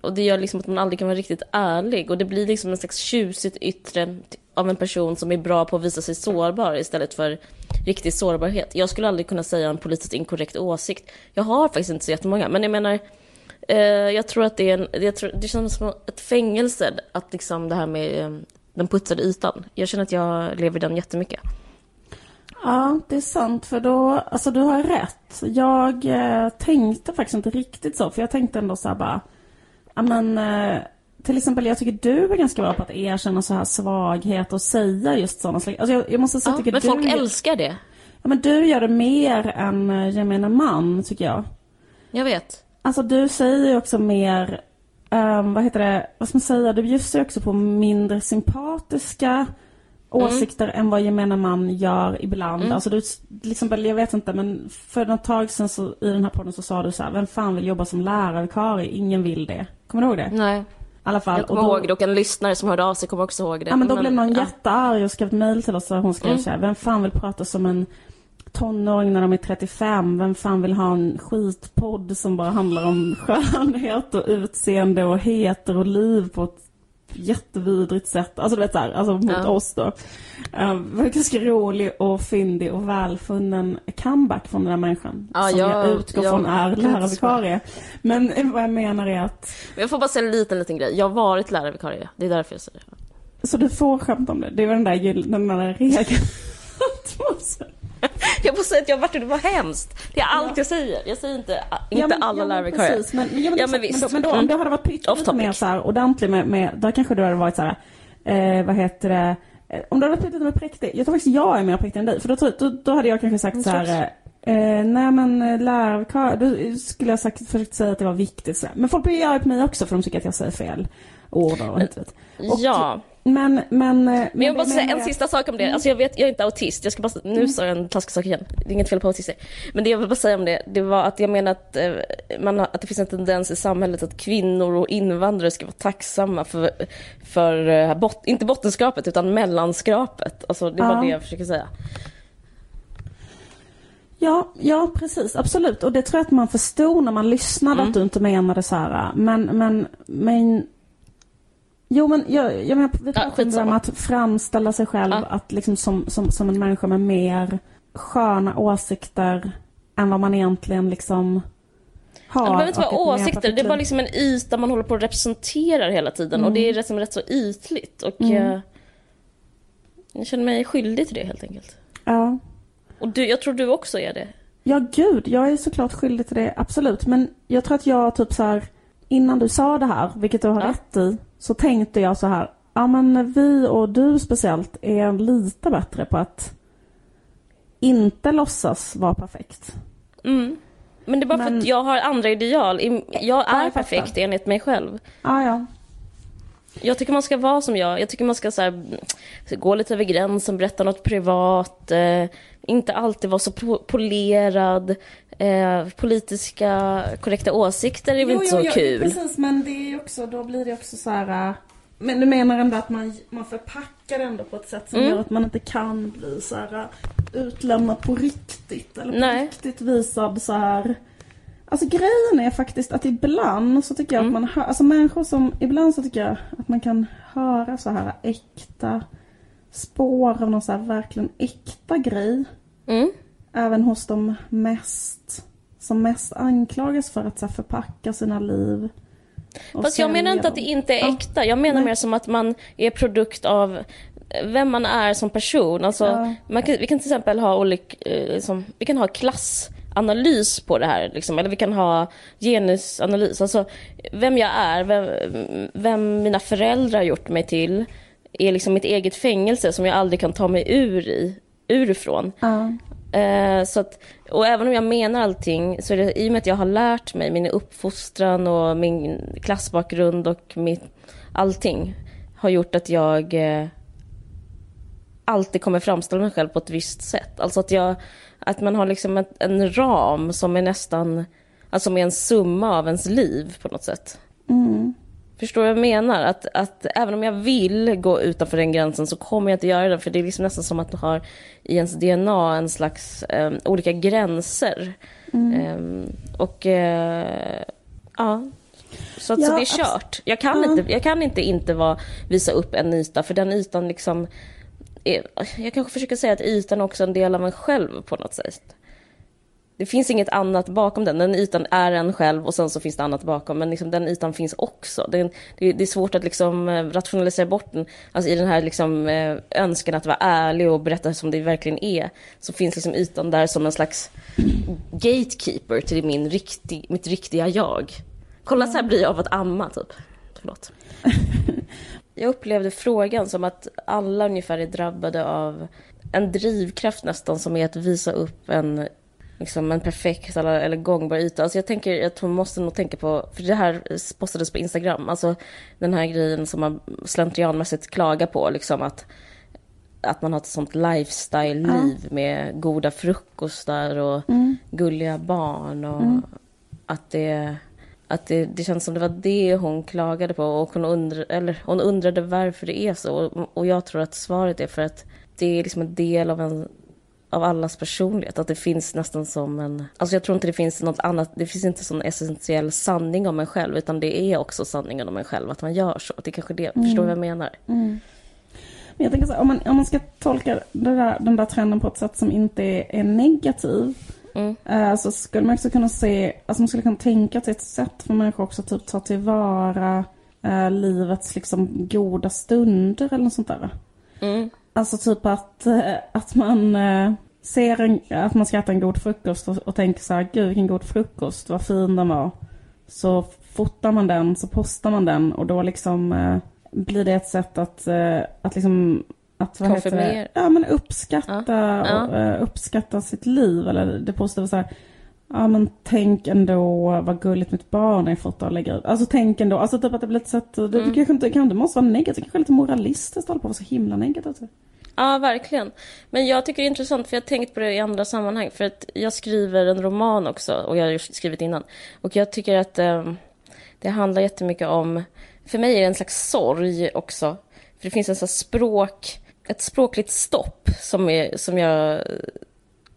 Och det gör liksom att man aldrig kan vara riktigt ärlig. Och det blir liksom en slags tjusigt yttre av en person som är bra på att visa sig sårbar istället för riktig sårbarhet. Jag skulle aldrig kunna säga en politiskt inkorrekt åsikt. Jag har faktiskt inte så jättemånga, men jag menar jag tror att det är en, tror, det känns som ett fängelse, att liksom det här med eh, den putsade ytan. Jag känner att jag lever i den jättemycket. Ja, det är sant. För då, alltså du har rätt. Jag eh, tänkte faktiskt inte riktigt så. För jag tänkte ändå så här bara, ja men eh, till exempel jag tycker du är ganska bra på att erkänna så här svaghet och säga just sådana slag. Alltså jag, jag måste säga, Ja, tycker men du, folk älskar det. ja, men du gör det mer än eh, gemene man, tycker jag. Jag vet. Alltså du säger ju också mer, ehm, vad heter det, vad ska man säga, du bjussar ju också på mindre sympatiska åsikter än vad gemene man gör ibland. Alltså du, exempel, jag vet inte, men för något tag sedan så, i den här podden så sa du så här, vem fan vill jobba som lärarvikarie? Ingen vill det. Kommer du ihåg det? Nej. I fall. Jag kommer Och då- ihåg det och en lyssnare som hörde av sig kommer också ihåg det. Ja men då blev någon ja. jättearg och skrev ett mejl till oss och hon skrev Mm. så här, vem fan vill prata som en tonåring när de är 35. Vem fan vill ha en skitpodd som bara handlar om skönhet och utseende och heter och liv på ett jättevidrigt sätt. Alltså du vet såhär, alltså mot ja. oss då. Um, ganska rolig och fyndig och välfunnen comeback från den där människan. Ja, som jag, jag utgår ja, från är lärarvikarie. Men vad jag menar är att... Jag får bara säga en liten, liten grej. Jag har varit lärarvikarie. Det är därför jag säger det. Så du får skämta om det? Det var den där, den där regeln. jag får säga att jag och det var hemskt. Det är allt ja. jag säger. Jag säger inte, inte ja, men, alla ja, lärarvikarier. Men, men, ja, men, visst. Men då, men då, om du hade varit pyttelite mer så här ordentlig med, med, då kanske du hade varit så här, eh, vad heter det, eh, om du hade varit pyttelite mer präktig. Jag tror faktiskt jag är mer präktig än dig. För då, då, då hade jag kanske sagt så här, Eh, nej men eh, lärarvikarie, då skulle jag sagt, försökt säga att det var viktigt. Så. Men folk blir arga på mig också för de tycker att jag säger fel ord och inte vet. Och, ja. Men, men, men, men jag måste säga en sista sak om det. Alltså jag vet, jag är inte autist. Jag ska bara, nu mm. sa jag en taskig sak igen. Det är inget fel på autister. Men det jag vill bara säga om det, det var att jag menar att, eh, man, att det finns en tendens i samhället att kvinnor och invandrare ska vara tacksamma för, för eh, bot, inte bottenskrapet utan mellanskrapet. Alltså det var ja. det jag försöker säga. Ja, ja precis, absolut. Och det tror jag att man förstod när man lyssnade mm. att du inte menade så här. Men, men, men Jo men jag, jag menar, vi pratade ja, om att framställa sig själv ja. att liksom som, som, som en människa med mer sköna åsikter än vad man egentligen liksom har. Det behöver inte vara åsikter, det är bara liksom en yta man håller på att representera hela tiden mm. och det är liksom rätt så ytligt och mm. jag, jag känner mig skyldig till det helt enkelt. Ja. Och du, jag tror du också är det. Ja gud, jag är såklart skyldig till det, absolut. Men jag tror att jag typ så här, innan du sa det här, vilket du har ja. rätt i, så tänkte jag så här, ja men vi och du speciellt är lite bättre på att inte låtsas vara perfekt. Mm. Men det är bara men... för att jag har andra ideal. Jag är perfekt enligt mig själv. Ja, ja. Jag tycker man ska vara som jag. Jag tycker man ska så här, gå lite över gränsen, berätta något privat. Eh, inte alltid vara så polerad. Eh, politiska korrekta åsikter är väl inte så jo, kul? Precis, men det är också, då blir det också så här... Äh, men du menar ändå att man, man förpackar det ändå på ett sätt som mm. gör att man inte kan bli så här äh, utlämnad på riktigt. Eller på Nej. riktigt visad så här... Alltså grejen är faktiskt att ibland så tycker jag mm. att man hör, alltså människor som, ibland så tycker jag att man kan höra så här äkta spår av någon så här verkligen äkta grej. Mm. Även hos de mest, som mest anklagas för att så här, förpacka sina liv. Fast jag menar inte att det inte är äkta. Jag menar ja. mer som att man är produkt av vem man är som person. Alltså, ja. man kan, vi kan till exempel ha olika, eh, liksom, vi kan ha klassanalys på det här. Liksom, eller vi kan ha genusanalys. Alltså vem jag är, vem, vem mina föräldrar har gjort mig till är liksom mitt eget fängelse som jag aldrig kan ta mig ur i, urifrån. Ja. Eh, så att, och även om jag menar allting, så är det i och med att jag har lärt mig min uppfostran och min klassbakgrund och mitt, allting har gjort att jag eh, alltid kommer framställa mig själv på ett visst sätt. Alltså att, jag, att man har liksom ett, en ram som är nästan, alltså som är en summa av ens liv på något sätt. Mm. Förstår du vad jag menar? Att, att även om jag vill gå utanför den gränsen så kommer jag inte göra det. För det är liksom nästan som att du har i ens DNA en slags um, olika gränser. Mm. Um, och uh, ja, så, att, ja, så det är kört. Jag kan, ja. inte, jag kan inte inte vara, visa upp en yta för den ytan liksom... Är, jag kanske försöker säga att ytan är också en del av en själv på något sätt det finns inget annat bakom den. Den ytan är en själv och sen så finns det annat bakom. Men liksom den ytan finns också. Det, det, det är svårt att liksom eh, rationalisera bort den. Alltså i den här liksom, eh, önskan att vara ärlig och berätta som det verkligen är. Så finns liksom ytan där som en slags gatekeeper till min riktig, mitt riktiga jag. Kolla så här blir jag av att amma typ. Förlåt. Jag upplevde frågan som att alla ungefär är drabbade av en drivkraft nästan som är att visa upp en liksom en perfekt eller, eller gångbar yta. Alltså jag tänker att hon måste nog tänka på, för det här postades på Instagram, alltså den här grejen som man slentrianmässigt klagar på, liksom att, att man har ett sånt lifestyle-liv ja. med goda frukostar och mm. gulliga barn och mm. att det att det, det känns som det var det hon klagade på och hon, undra, eller hon undrade varför det är så. Och, och jag tror att svaret är för att det är liksom en del av en av allas personlighet. Att det finns nästan som en... Alltså jag tror inte det finns något annat, det finns inte sån essentiell sanning om en själv, utan det är också sanningen om en själv, att man gör så. Det är kanske det, mm. förstår du vad jag menar? Mm. Men jag tänker så här, om man, om man ska tolka där, den där trenden på ett sätt som inte är, är negativ, mm. eh, så skulle man också kunna se, alltså man skulle kunna tänka till ett sätt för människor också typ ta tillvara eh, livets liksom goda stunder eller något sånt där. Mm. Alltså typ att, eh, att man ser en, att man ska äta en god frukost och, och tänker så här, gud vilken god frukost, vad fin den var. Så fotar man den, så postar man den och då liksom eh, blir det ett sätt att, att liksom att vad heter det? Ja, men uppskatta, ja. Ja. Och, uppskatta sitt liv eller det positiva så här, Ja men tänk ändå vad gulligt mitt barn är fått att lägga ut. Alltså tänk ändå, alltså typ att det blir ett sätt, det, mm. kanske inte, kan, det måste vara negativt, det kanske är lite moralistiskt att hålla på och vara så himla negativt. Ja, verkligen. Men jag tycker det är intressant, för jag har tänkt på det i andra sammanhang. För att jag skriver en roman också, och jag har skrivit innan. Och jag tycker att eh, det handlar jättemycket om... För mig är det en slags sorg också. För det finns en slags språk, ett språkligt stopp som, är, som jag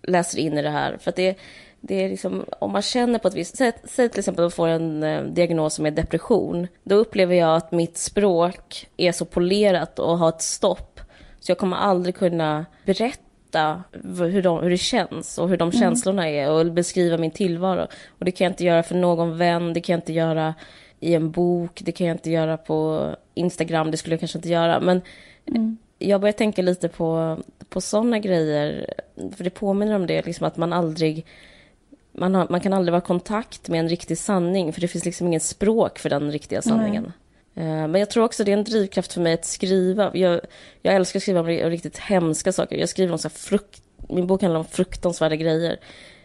läser in i det här. För att det det är liksom, om man känner på ett visst sätt, säg till exempel att man får en eh, diagnos är depression, då upplever jag att mitt språk är så polerat och har ett stopp, så jag kommer aldrig kunna berätta hur, de, hur det känns och hur de mm. känslorna är och beskriva min tillvaro. Och det kan jag inte göra för någon vän, det kan jag inte göra i en bok, det kan jag inte göra på Instagram, det skulle jag kanske inte göra. Men mm. jag börjar tänka lite på, på sådana grejer, för det påminner om det, liksom att man aldrig man, har, man kan aldrig vara i kontakt med en riktig sanning, för det finns liksom inget språk för den riktiga sanningen. Mm. Men jag tror också det är en drivkraft för mig att skriva. Jag, jag älskar att skriva om riktigt hemska saker. Jag skriver om så frukt... Min bok handlar om fruktansvärda grejer.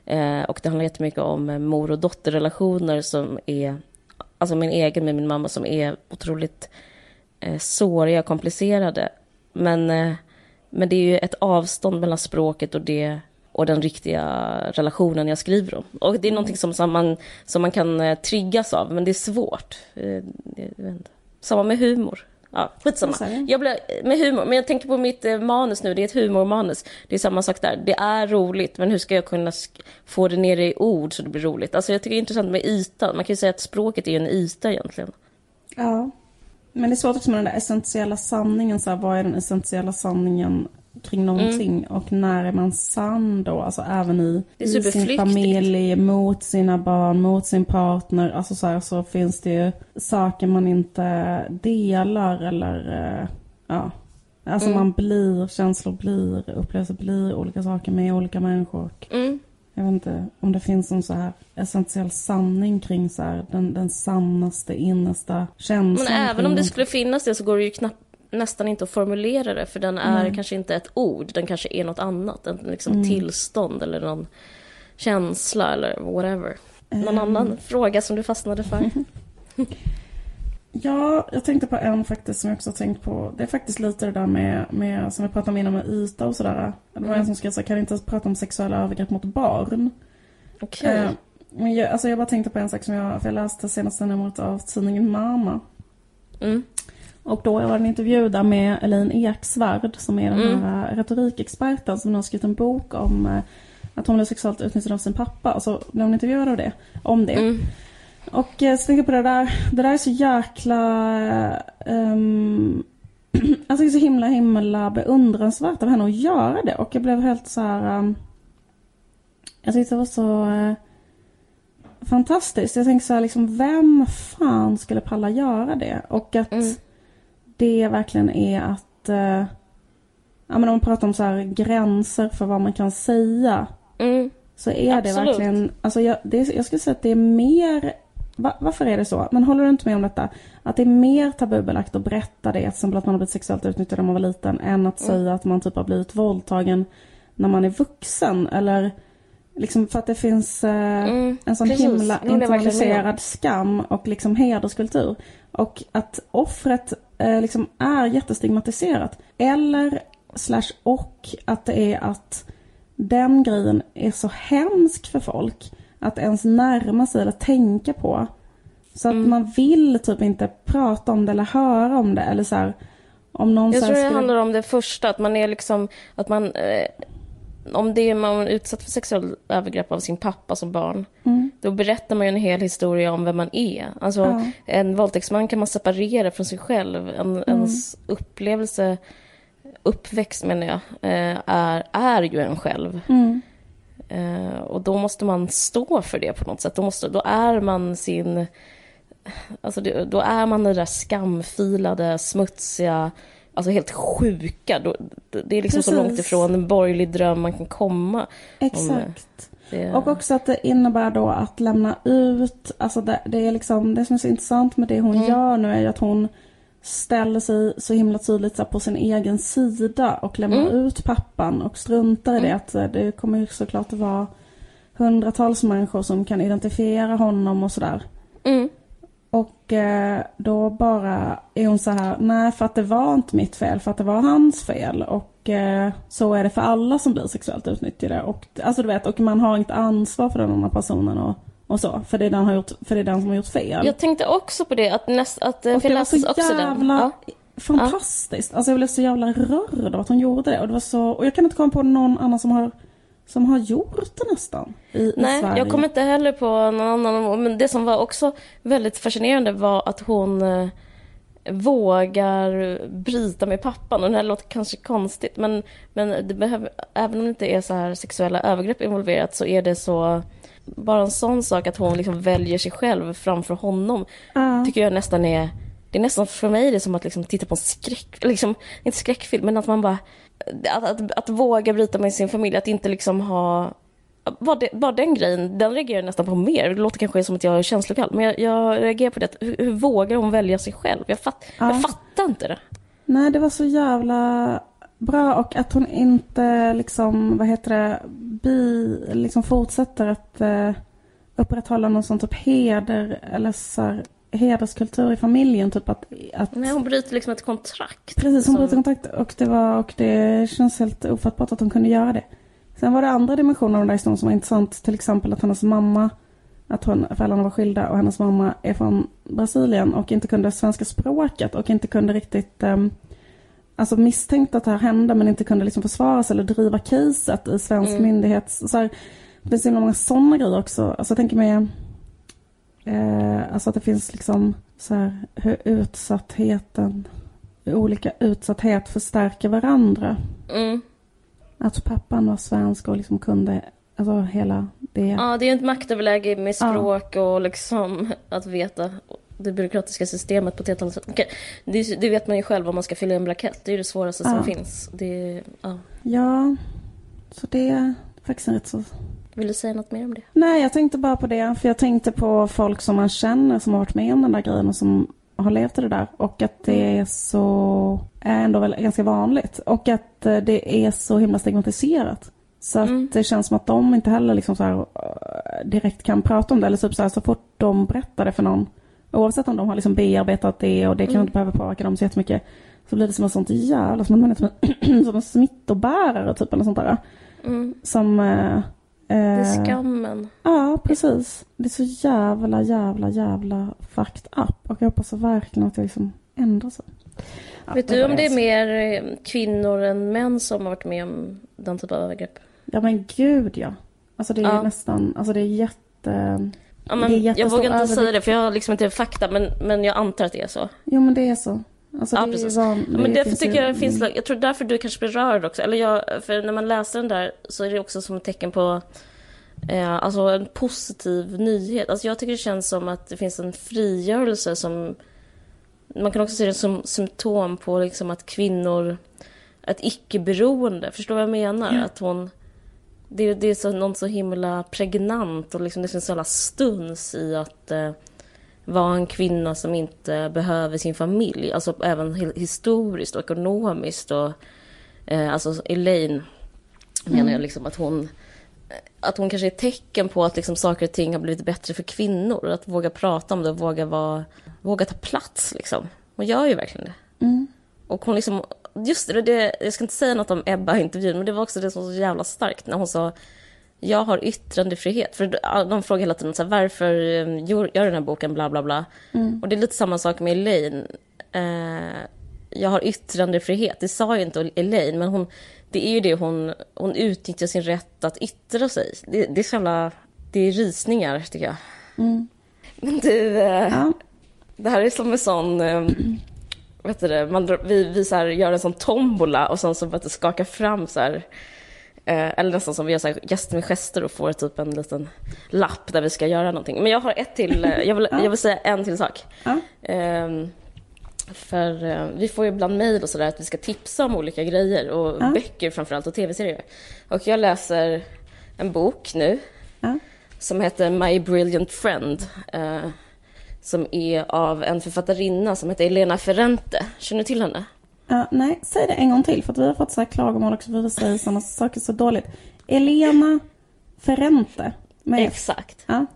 Eh, och det handlar jättemycket om mor och dotterrelationer som är... Alltså min egen med min mamma som är otroligt eh, såriga och komplicerade. Men, eh, men det är ju ett avstånd mellan språket och det och den riktiga relationen jag skriver om. Och det är någonting som, som, man, som man kan eh, triggas av, men det är svårt. Eh, Samma med humor. Ja, skitsamma. Jag blir, med humor, men jag tänker på mitt eh, manus nu, det är ett humormanus. Det är samma sak där. Det är roligt, men hur ska jag kunna få det ner i ord så det blir roligt? Alltså jag tycker det är intressant med ytan. Man kan ju säga att språket är en yta egentligen. Ja. Men det är svårt också med den där essentiella sanningen. Så här, vad är den essentiella sanningen kring någonting mm. och när är man sann då? Alltså även i, i sin familj, mot sina barn, mot sin partner. Alltså så, här, så finns det ju saker man inte delar eller uh, ja. Alltså mm. man blir, känslor blir, upplevelser blir olika saker med olika människor. Mm. Jag vet inte om det finns någon så här essentiell sanning kring så här, den, den sannaste, innersta känslan. Men även om det skulle finnas det så går det ju knappt nästan inte att formulera det för den är mm. kanske inte ett ord, den kanske är något annat. En liksom mm. tillstånd eller någon känsla eller whatever. Någon mm. annan fråga som du fastnade för? ja, jag tänkte på en faktiskt som jag också har tänkt på. Det är faktiskt lite det där med, med som vi pratade om innan med yta och sådär. Det var en mm. som skrev så kan inte prata om sexuella övergrepp mot barn. Okej. Okay. Eh, men jag, alltså jag bara tänkte på en sak som jag, för jag läste senaste numret av tidningen Mama. Mm. Och då var det en intervju där med Elaine Eksvärd som är den mm. här retorikexperten som har skrivit en bok om eh, att hon blev sexuellt utnyttjad av sin pappa. Och så blev hon intervjuad av det, om det. Mm. Och eh, så tänkte jag på det där, det där är så jäkla... Um, alltså det är så himla himla beundransvärt av henne att göra det. Och jag blev helt så här... Um, jag tyckte det var så... Uh, fantastiskt. Jag tänkte så här, liksom, vem fan skulle palla göra det? Och att mm det verkligen är att... Eh, ja men om man pratar om så här gränser för vad man kan säga. Mm. Så är Absolut. det verkligen... Alltså jag, det, jag skulle säga att det är mer... Va, varför är det så? Men håller du inte med om detta? Att det är mer tabubelagt att berätta det, till exempel att man har blivit sexuellt utnyttjad när man var liten, än att mm. säga att man typ har blivit våldtagen när man är vuxen. Eller liksom för att det finns eh, mm. en sån Precis. himla internaliserad skam och liksom hederskultur. Och att offret liksom är jättestigmatiserat. Eller slash och att det är att den grejen är så hemsk för folk att ens närma sig eller tänka på. Så att mm. man vill typ inte prata om det eller höra om det eller så här, om någon Jag tror det skulle... handlar om det första, att man är liksom, att man eh, om det är man utsatt för sexuella övergrepp av sin pappa som barn, Mm. då berättar man ju en hel historia om vem man är. Alltså, Ja. en våldtäktsman kan man separera från sig själv. En, Ens upplevelse, uppväxt menar jag, eh, är, är ju en själv. Mm. Eh, och då måste man stå för det på något sätt. Då, måste, då är man sin... Alltså då är man den där skamfilade, smutsiga, alltså helt sjuka. Det är liksom så Precis. långt ifrån en borgerlig dröm man kan komma. Exakt. Det, Och också att det innebär då att lämna ut, alltså det, det är liksom, det som är så intressant med det hon Mm. gör nu är ju att hon ställer sig så himla tydligt så på sin egen sida och lämnar Mm. ut pappan och struntar i det att eh, det kommer ju såklart att vara hundratals människor som kan identifiera honom och sådär. mm, Och eh, då bara är hon så här, nej för att det var inte mitt fel, för att det var hans fel. Och eh, så är det för alla som blir sexuellt utnyttjade. Och, alltså du vet, och man har inget ansvar för den andra personen och, och så. För det, är den har gjort, för det är den som har gjort fel. jag tänkte också på det, att, näst, att eh, och det var så jävla. Ja. fantastiskt. Alltså jag blev så jävla rörd av att hon gjorde det. Och, det var så, och jag kan inte komma på någon annan som har, som har gjort det nästan. I, i Nej, Sverige. jag kommer inte heller på någon annan. Men det som var också väldigt fascinerande var att hon eh, vågar bryta med pappan. Och det här låter kanske konstigt, men, men det behöver, även om det inte är så här sexuella övergrepp involverat så är det så... Bara en sån sak att hon liksom väljer sig själv framför honom Ja. tycker jag nästan är... Det är nästan för mig det är som att liksom titta på en skräck... Liksom, inte skräckfilm, men att man bara... Att, att, att våga bryta med sin familj, att inte liksom ha... Bara, det, bara den grejen, den reagerar jag nästan på mer. Det låter kanske som att jag är känslokall, men jag, jag reagerar på det. Hur, hur vågar hon välja sig själv? Jag, fatt, Ja. jag fattar inte det. Nej, det var så jävla bra och att hon inte liksom, vad heter det, bi, liksom fortsätter att eh, upprätthålla någon sån typ heder eller så här, hederskultur i familjen. Typ att, att Nej, hon bryter liksom ett kontrakt. Precis, hon som- bryter kontakt och det, var, och det känns helt ofattbart att hon kunde göra det. Sen var det andra dimensioner av den där historien som var intressant. Till exempel att hennes mamma, att hon, föräldrarna var skilda och hennes mamma är från Brasilien och inte kunde svenska språket och inte kunde riktigt um, Alltså misstänkte att det här hände men inte kunde liksom försvara sig eller driva caset i svensk Mm. myndighets... Så här, det finns så himla många sådana grejer också. Alltså jag tänker mig eh, Alltså att det finns liksom så här hur utsattheten olika utsatthet förstärker varandra. Mm. Att pappan var svensk och liksom kunde, alltså hela det. Ja, det är ju ett maktöverläge med språk och liksom att veta det byråkratiska systemet på ett helt annat sätt. Okej, Det, det vet man ju själv om man ska fylla i en blankett. Det är ju det svåraste Ja. som finns. Det, ja. Ja, så det är faktiskt en rätt så... Vill du säga något mer om det? Nej, jag tänkte bara på det. För jag tänkte på folk som man känner som har varit med om den där grejen och som har levt i det där. Och att det är så, är ändå väl ganska vanligt. Och att eh, det är så himla stigmatiserat. Så att Mm. det känns som att de inte heller liksom så här, eh, direkt kan prata om det. Eller typ så, här, så fort de berättar det för någon, oavsett om de har liksom bearbetat det och det kan Mm. inte behöva påverka dem så jättemycket. Så blir det som ett sånt jävla, som att man är som en, som en smittobärare typ eller sånt där. Mm. Som... Eh, Det är skammen. Ja, precis. Det är så jävla, jävla, jävla fucked up. Och jag hoppas verkligen att det liksom ändrar sig. Ja, Vet du om det är mer eh, kvinnor än män som har varit med om den typen av övergrepp? Ja men gud ja. Alltså det är Ja. nästan, alltså det är jätte... Ja, Det är men jag vågar inte övervikt. säga det för jag har liksom inte fakta men, men jag antar att det är så. Jo men det är så. Alltså Ja, precis. van- Ja, men därför tycker ju- jag det finns, jag tror därför du kanske blir rörd också. Eller jag, för när man läser den där så är det också som ett tecken på eh, alltså en positiv nyhet. Alltså jag tycker det känns som att det finns en frigörelse som man kan också se det som symptom på liksom att kvinnor, ett icke-beroende, förstår vad jag menar? Att hon, det, det är så, något så himla pregnant och liksom det finns så jävla stuns i att eh, vara en kvinna som inte behöver sin familj. Alltså även hi- historiskt och ekonomiskt. Och, eh, alltså Elaine menar jag liksom att hon att hon kanske är tecken på att liksom saker och ting har blivit bättre för kvinnor. Att våga prata om det och våga, vara, våga ta plats. Liksom. Hon gör ju verkligen det. Mm. Och hon liksom, just det, det, jag ska inte säga något om Ebba i intervjun, men det var också det som var så jävla starkt när hon sa jag har yttrandefrihet. För de frågar hela tiden så här, varför eh, gör gör den här boken bla bla bla. Och det är lite samma sak med Elaine. Eh, jag har yttrandefrihet. Det sa ju inte Elaine, men hon, det är ju det hon, hon utnyttjar sin rätt att yttra sig. Det, det är så jävla, det är risningar tycker jag. Mm. Men du, eh, Ja. det här är som en sån, eh, vet du det, man, vi, vi så här gör en sån tombola och sen så skakar fram så här, eh, eller nästan som vi gör så här, gäster med gester och får typ en liten lapp där vi ska göra någonting. Men jag har ett till, eh, jag vill, jag vill säga en till sak. Ehm, för eh, vi får ju ibland mejl och sådär att vi ska tipsa om olika grejer och Ja. böcker framförallt och tv-serier. Och jag läser en bok nu Ja. som heter My Brilliant Friend. eh, som är av en författarinna som heter Elena Ferrante. Känner du till henne? Ja, nej, säg det en gång till för att vi har fått så här klagomål också för vi säger sådana saker så dåligt. Elena Ferrente. Med. Exakt. Ja.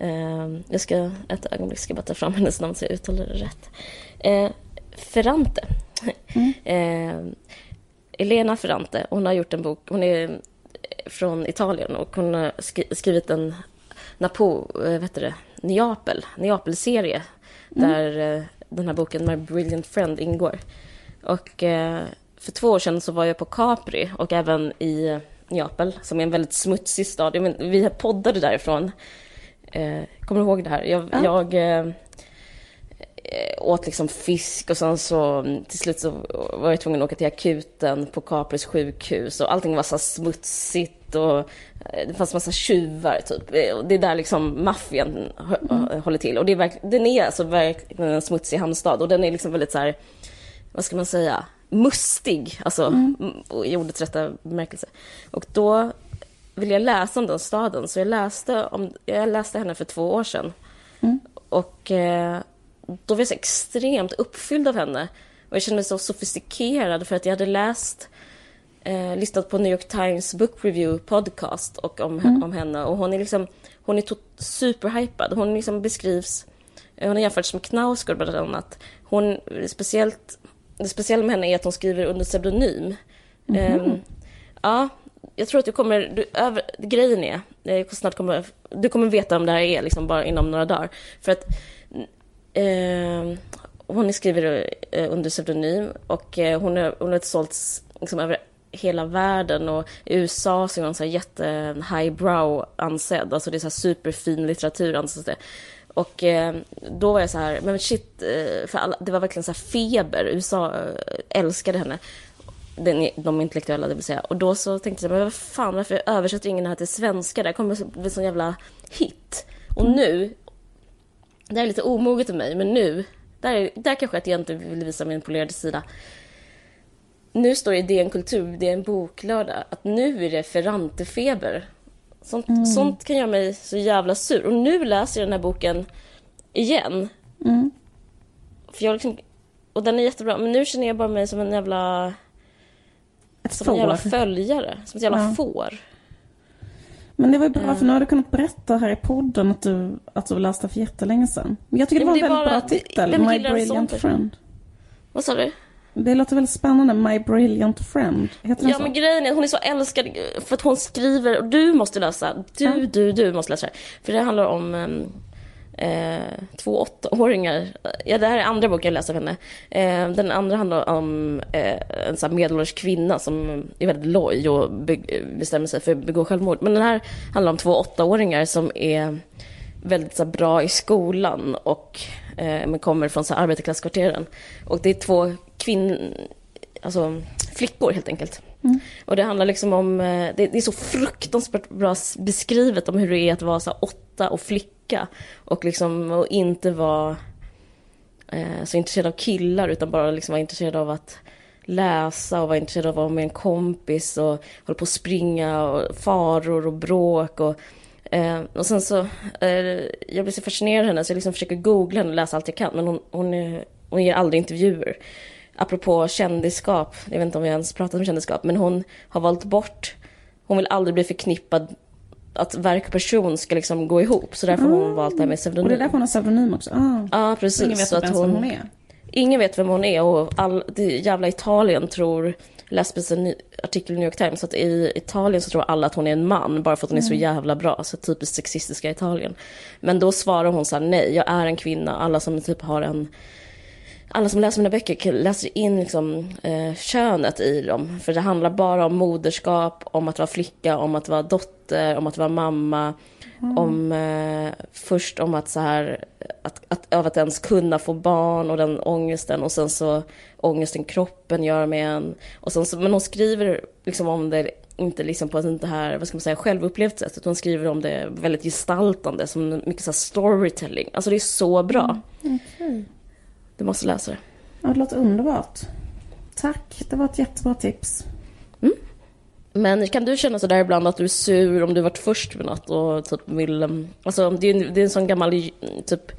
Ehm, jag ska, ett ögonblick ska bara ta fram hennes namn så jag uttalar det rätt. Eh, Ferrante. Ehm, Elena Ferrante, hon har gjort en bok, hon är från Italien och hon har skri- skrivit en Napo, eh, vet du det, Neapel, Neapel-serie där eh, den här boken My Brilliant Friend ingår. Och eh, för två år sedan så var jag på Capri och även i Neapel som är en väldigt smutsig stad. Men, vi poddade därifrån. Eh, kommer du ihåg det här? Jag, Ja. jag eh, åt liksom fisk och sen så mm, till slut så var jag tvungen att åka till akuten på Capris sjukhus och allting var så smutsigt och det fanns massa tjuvar typ. Det är där liksom maffian hö- håller till och det är verk, den är alltså verkligen en smutsig hamnstad och den är liksom väldigt så här, vad ska man säga, mustig, alltså mm. i ordets rätta bemärkelse. Och då ville jag läsa om den staden, så jag läste, om, jag läste henne för två år sedan. Och eh, då var jag så extremt uppfylld av henne. Och jag kände mig så sofistikerad för att jag hade läst, eh, lyssnat på New York Times Book Review podcast och om, om henne. Och hon är liksom, hon är superhypad. Hon liksom beskrivs, hon har jämförts med Knausgård bland annat. Hon, speciellt, det speciella med henne är att hon skriver under pseudonym. Ehm, ja, jag tror att du kommer, du, över, grejen är, jag snart kommer, du kommer veta om det här är liksom bara inom några dagar. För att eh, hon skriver eh, under pseudonym och eh, hon, har, hon har sålts liksom över hela världen och i USA så är hon så jätte highbrow ansedd, alltså det är så superfin litteratur anses det. Och eh, då var jag så här, men shit, eh, för alla, det var verkligen så här feber, USA eh, älskade henne den, de intellektuella, det vill säga. Och då så tänkte jag, men vad fan, varför översätter ingen det här till svenska? Det här kommer bli sån jävla hit. Och nu, det här är lite omoget av mig, men nu, där, där kanske att jag inte vill visa min polerade sida. Nu står det i DN Kultur, det är en boklördag, att nu är det Ferrante-feber. Sånt, sånt kan göra mig så jävla sur. Och nu läser jag den här boken igen. Mm. För jag liksom, och den är jättebra, men nu känner jag bara mig som en jävla Ett som en jävla får. följare, som ett jävla Ja. får. Men det var ju bra för nu har du kunnat berätta här i podden att du, att du läste för jättelänge sedan. Men jag tycker det var en väldigt bara- bra titel. My Brilliant? Friend. Vad sa du? Det låter väldigt spännande. My Brilliant Friend. Heter den Ja så? men grejen är att hon är så älskad för att hon skriver, och du måste läsa, du, Ja. du, du måste läsa det. För det handlar om um, eh, två åttaåringar. Ja det här är andra boken jag läser av henne. Eh, den andra handlar om eh, en sån medelålders kvinna som är väldigt loj och be- bestämmer sig för att begå självmord. Men den här handlar om två åttaåringar som är väldigt så bra i skolan och men kommer från så arbetarklasskvarteren. Och det är två kvinnor, alltså flickor helt enkelt. Och det handlar liksom om, eh, det, är så fruktansvärt bra beskrivet om hur det är att vara så åtta och flicka. Och liksom och inte vara eh, så intresserad av killar utan bara liksom vara intresserad av att läsa och vara intresserad av att vara med en kompis och hålla på att springa och faror och bråk och Eh, och sen så, eh, jag blir så fascinerad av henne så jag liksom försöker googla henne och läsa allt jag kan men hon, hon, är, hon ger aldrig intervjuer. Apropå kändisskap, jag vet inte om vi ens pratat om kändisskap, men hon har valt bort, hon vill aldrig bli förknippad att verk och person ska liksom gå ihop så därför har hon valt det här med Och det är pseudonym. därför hon har pseudonym också. Ah. Ja, precis. Ingen vet så att ens vem hon, hon är. Ingen vet vem hon är och all, det jävla Italien tror, jag läste precis en artikel i New York Times, att i Italien så tror alla att hon är en man bara för att hon är så jävla bra, så typiskt sexistiska Italien. Men då svarar hon så här, nej, jag är en kvinna, alla som typ har en alla som läser mina böcker läser in liksom, eh, könet i dem. För det handlar bara om moderskap, om att vara flicka, om att vara dotter, om att vara mamma. Mm. Om, eh, först om att så här, att, att, av att ens kunna få barn och den ångesten och sen så ångesten kroppen gör med en. Och sen så, men hon skriver liksom om det, inte liksom på ett här, vad ska man säga, självupplevt sätt, utan hon skriver om det väldigt gestaltande, som mycket så storytelling. Alltså det är så bra. Mm. Okay. Du måste läsa det. Ja, det låter underbart. Tack, det var ett jättebra tips. Mm. Men kan du känna sådär ibland att du är sur om du varit först med något och typ vill... Um, alltså det är, en, det är en sån gammal, typ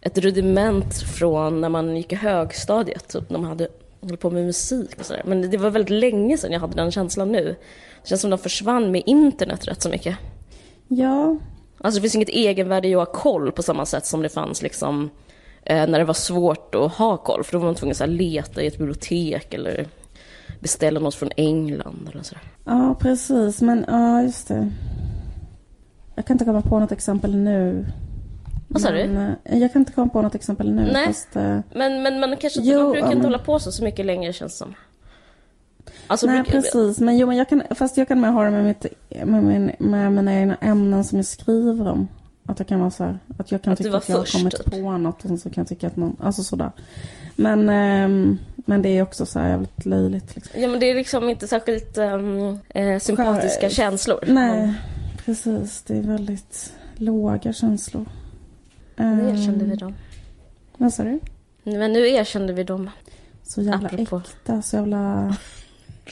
ett rudiment från när man gick i högstadiet, typ när man hade hållit på med musik och sådär. Men det var väldigt länge sedan jag hade den känslan nu. Det känns som den försvann med internet rätt så mycket. Ja. Alltså det finns inget egenvärde i att ha koll på samma sätt som det fanns liksom eh, när det var svårt att ha koll. För då var man tvungen att leta i ett bibliotek eller beställa något från England eller sådär. Ja, precis. Men ja, just det. Jag kan inte komma på något exempel nu. Vad sa du? Eh, jag kan inte komma på något exempel nu. Nej, fast, uh... men, men, men kanske jo, de brukar um... inte hålla på så, så mycket längre känns som. Alltså, Nej, brukar... precis. Men jo, men jag kan, fast jag kan med ha det med, mitt, med, min, med mina egna ämnen som jag skriver om. Att jag kan vara så här, att jag kan att tycka att jag har kommit typ. på något och så kan jag tycka att någon, alltså sådär. Men, um, men det är också så här jävligt löjligt. Liksom. Ja men det är liksom inte särskilt um, eh, sympatiska Skär... känslor. Nej, precis. Det är väldigt låga känslor. Nu erkände vi dem. Vad sa du? Men nu erkände vi dem. Så jävla Apropå. äkta, så jävla,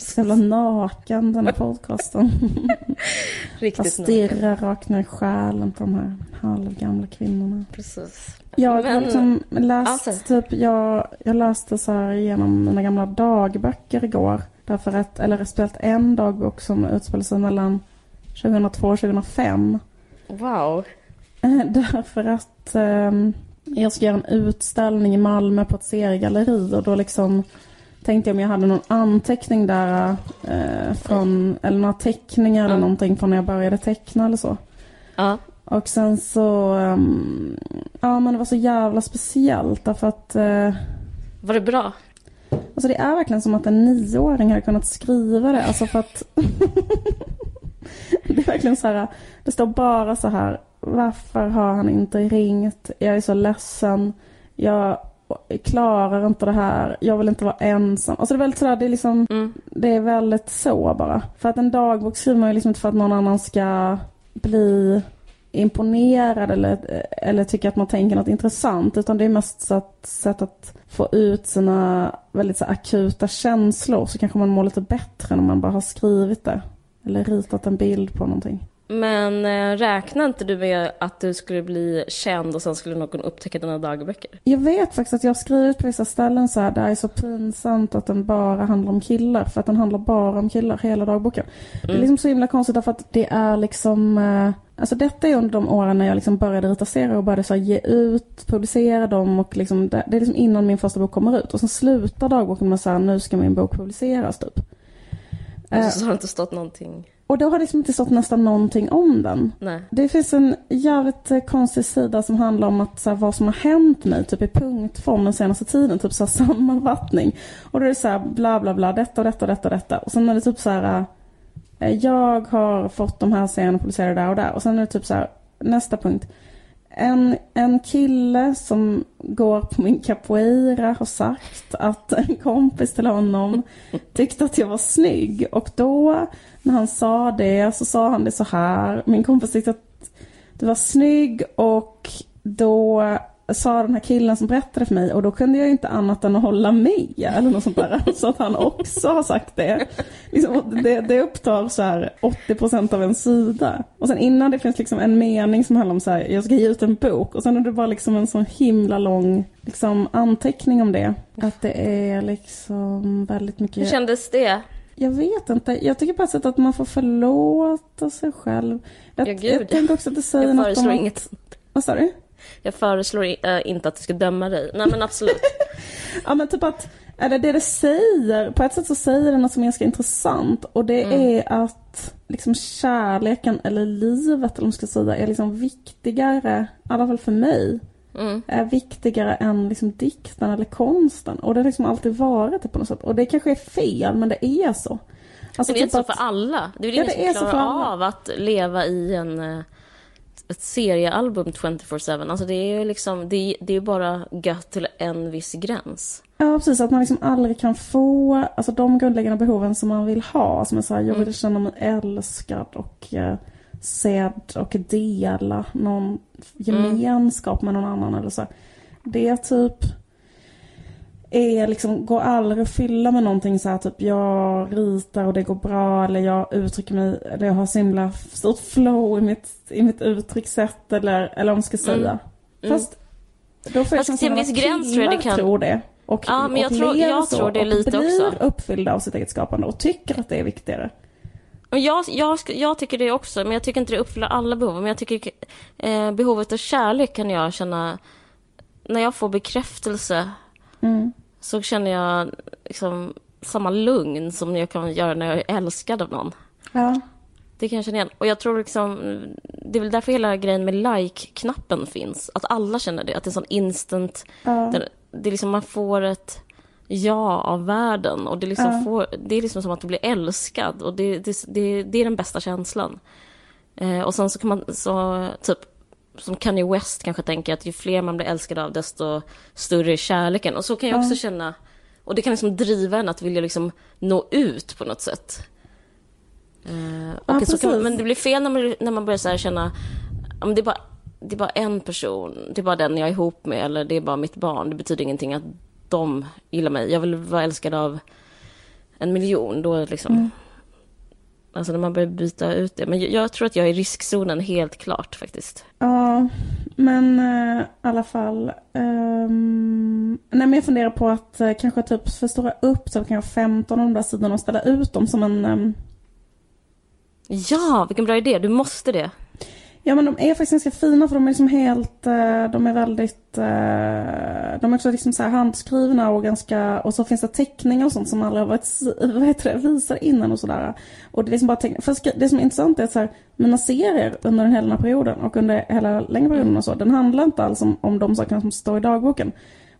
så jävla naken den här podcasten. Riktigt Jag stirrar rakt ner i själen på de här halvgamla kvinnorna. Precis. Jag har liksom läst, alltså. typ, jag, jag läste så här genom mina gamla dagböcker igår. Därför att, eller speciellt en dagbok som utspelar sig mellan 2002 och 2005. Wow. Därför att eh, jag ska göra en utställning i Malmö på ett seriegalleri och då liksom tänkte jag om jag hade någon anteckning där eh, från, eller några teckningar eller någonting från när jag började teckna eller så. Ja. Och sen så, um, ja men det var så jävla speciellt därför att... Uh, var det bra? Alltså det är verkligen som att en nioåring hade kunnat skriva det. Alltså för att... det är verkligen så här, det står bara så här, varför har han inte ringt? Jag är så ledsen. Jag klarar inte det här. Jag vill inte vara ensam. Alltså det är väldigt sådär, det är liksom, mm. det är väldigt så bara. För att en dagbok skriver man ju liksom inte för att någon annan ska bli imponerad eller, eller tycker att man tänker något intressant. Utan det är mest ett sätt att få ut sina väldigt så akuta känslor. Så kanske man mår lite bättre när man bara har skrivit det. Eller ritat en bild på någonting. Men äh, räknar inte du med att du skulle bli känd och sen skulle någon upptäcka dina dagböcker? Jag vet faktiskt att jag har skrivit på vissa ställen så här, det är så pinsamt att den bara handlar om killar. För att den handlar bara om killar, hela dagboken. Mm. Det är mm. liksom så himla konstigt därför att det är liksom äh, Alltså detta är under de åren när jag liksom började rita serier och började så ge ut, publicera dem och liksom, det, det är liksom innan min första bok kommer ut. Och sen slutar dagboken med så här, nu ska min bok publiceras typ. Alltså, så har det inte stått någonting? Och då har det liksom inte stått nästan någonting om den. Nej. Det finns en jävligt eh, konstig sida som handlar om att, så här, vad som har hänt mig, typ i punktform den senaste tiden, typ så här, sammanfattning. Och då är det så här, bla bla bla, detta och detta och detta och detta. Och sen är det typ så här, eh, jag har fått de här scenerna publicerade där och där. Och sen är det typ så här, nästa punkt. En, en kille som går på min capoeira har sagt att en kompis till honom tyckte att jag var snygg. Och då när han sa det så sa han det så här. Min kompis tyckte att du var snygg och då sa den här killen som berättade för mig och då kunde jag inte annat än att hålla med eller något sånt där. Så att han också har sagt det. Liksom, det, det upptar så här 80% av en sida. Och sen innan det finns liksom en mening som handlar om så här, jag ska ge ut en bok och sen är det bara liksom en sån himla lång liksom, anteckning om det. Att det är liksom väldigt mycket... Hur kändes det? Jag vet inte. Jag tycker bara att man får förlåta sig själv. Jag, ja, gud. jag tänker också att det säger något om... Jag föreslår inget. Vad sa du? Jag föreslår äh, inte att du ska döma dig. Nej men absolut. ja men typ att, eller det det säger, på ett sätt så säger det något som är ganska intressant. Och det mm. är att liksom kärleken eller livet eller man ska säga är liksom viktigare, i alla fall för mig, mm. är viktigare än liksom dikten eller konsten. Och det har liksom alltid varit det på något sätt. Och det kanske är fel, men det är så. Alltså, men det är typ så för alla. Det är väl ja, ingen som klarar av att leva i en eh, ett seriealbum 24-7. Alltså det är ju liksom, det, det är bara gött till en viss gräns. Ja, precis. Att man liksom aldrig kan få alltså, de grundläggande behoven som man vill ha. Som är så här, jag vill mm. känna mig älskad och eh, sedd och dela någon gemenskap mm. med någon annan eller så. Det är typ är liksom, går aldrig att fylla med någonting så här typ jag ritar och det går bra eller jag uttrycker mig, eller jag har så himla stort flow i mitt, i mitt uttryckssätt eller, eller vad man ska säga. Mm. Mm. Fast då får jag viss gräns tror jag det kan... tror det. Och, ja, men jag, tror, jag så, tror det lite och blir också. uppfyllda av sitt eget skapande och tycker att det är viktigare. Jag, jag, jag tycker det också, men jag tycker inte det uppfyller alla behov. Men jag tycker eh, behovet av kärlek kan jag känna när jag får bekräftelse mm. Så känner jag liksom samma lugn som jag kan göra när jag är älskad av någon. Ja. Det kan jag känna igen. Och jag tror liksom, det är väl därför hela grejen med like-knappen finns. Att alla känner det, att det är sån instant, ja. det, det är liksom man får ett ja av världen. Och det, liksom ja. får, det är liksom som att du blir älskad och det, det, det, det är den bästa känslan. Eh, och sen så kan man, så, typ, som Kanye West kanske tänker att ju fler man blir älskad av desto större är kärleken. Och så kan jag också känna, och det kan liksom driva en att vilja liksom nå ut på något sätt. Eh, och så kan, men det blir fel när man, när man börjar så känna, om det är bara det är bara en person, det är bara den jag är ihop med eller det är bara mitt barn. Det betyder ingenting att de gillar mig. Jag vill vara älskad av en miljon. Då liksom... Mm. Alltså när man börjar byta ut det. Men jag, tror att jag är i riskzonen helt klart faktiskt. Ja, men uh, i alla fall. Um, nej men jag funderar på att uh, kanske typ förstora upp så kanske 15 av de där sidorna och ställa ut dem som en... Um... Ja, vilken bra idé. Du måste det. Ja men de är faktiskt ganska fina för de är liksom helt, eh, de är väldigt, eh, de är också liksom så handskrivna och ganska, och så finns det teckningar och sånt som aldrig har varit, vad heter det, visar innan och sådär. Och det är liksom bara teckningar, fast det som är intressant är att så här, mina serier under den hela den här perioden och under hela längre perioden och så, den handlar inte alls om, om de sakerna som står i dagboken.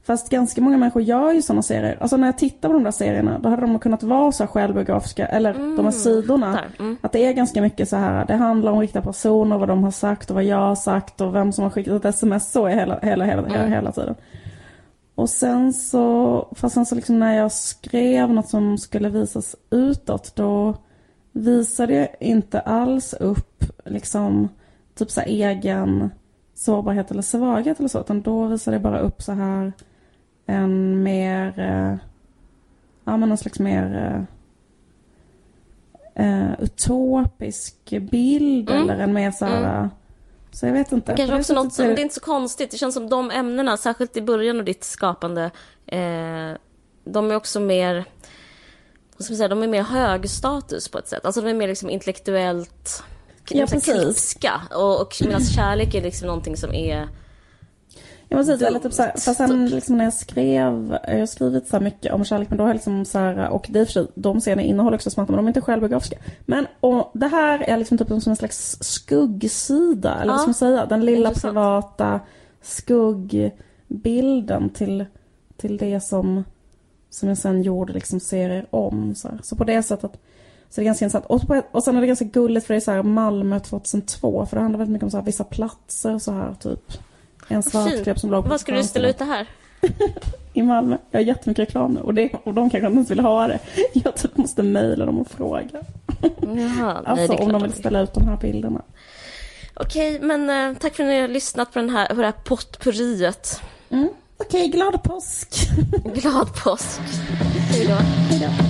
Fast ganska många människor gör ju sådana serier. Alltså när jag tittar på de där serierna då hade de kunnat vara så självbiografiska, eller mm, de här sidorna. Mm. Att det är ganska mycket så här, det handlar om riktiga personer, vad de har sagt och vad jag har sagt och vem som har skickat ett sms. Så är hela, hela, hela, hela, mm. hela tiden. Och sen så, fast sen så liksom när jag skrev något som skulle visas utåt då visade jag inte alls upp liksom typ så egen sårbarhet eller svaghet eller så. Utan då visade jag bara upp så här en mer, eh, ja men någon slags mer eh, utopisk bild mm. eller en mer så här, mm. så jag vet inte. Kanske också något som, det är inte så konstigt, det känns som de ämnena, särskilt i början av ditt skapande, eh, de är också mer, vad ska man säga, de är mer högstatus på ett sätt. Alltså de är mer liksom intellektuellt ja, klipska. Och, och medan kärlek är liksom någonting som är Ja precis, eller typ såhär, fast sen liksom när jag skrev, jag har skrivit så mycket om kärlek men då har jag liksom så här, och det är för sig, de scenerna innehåller också smarta men de är inte självbiografiska. Men och det här är liksom typ som en slags skuggsida, eller ja, vad ska man säga? Den lilla intressant. privata skuggbilden till, till det som, som jag sen gjorde liksom serier om. Så, så på det sättet så det är ganska intressant. Och, på, och sen är det ganska gulligt för det är så här Malmö 2002 för det handlar väldigt mycket om så här, vissa platser så här typ. En svartkläpp som låg på Vad ska du ställa ut det här? I Malmö. Jag har jättemycket reklam nu och, det, och de kanske inte ens vill ha det. Jag typ måste mejla dem och fråga. Jaha, alltså nej, om de vill ställa ut de här bilderna. Okej, men eh, tack för att ni har lyssnat på, den här, på det här potpurriet. Mm. Okej, glad påsk! glad påsk! Hej då! Hej då!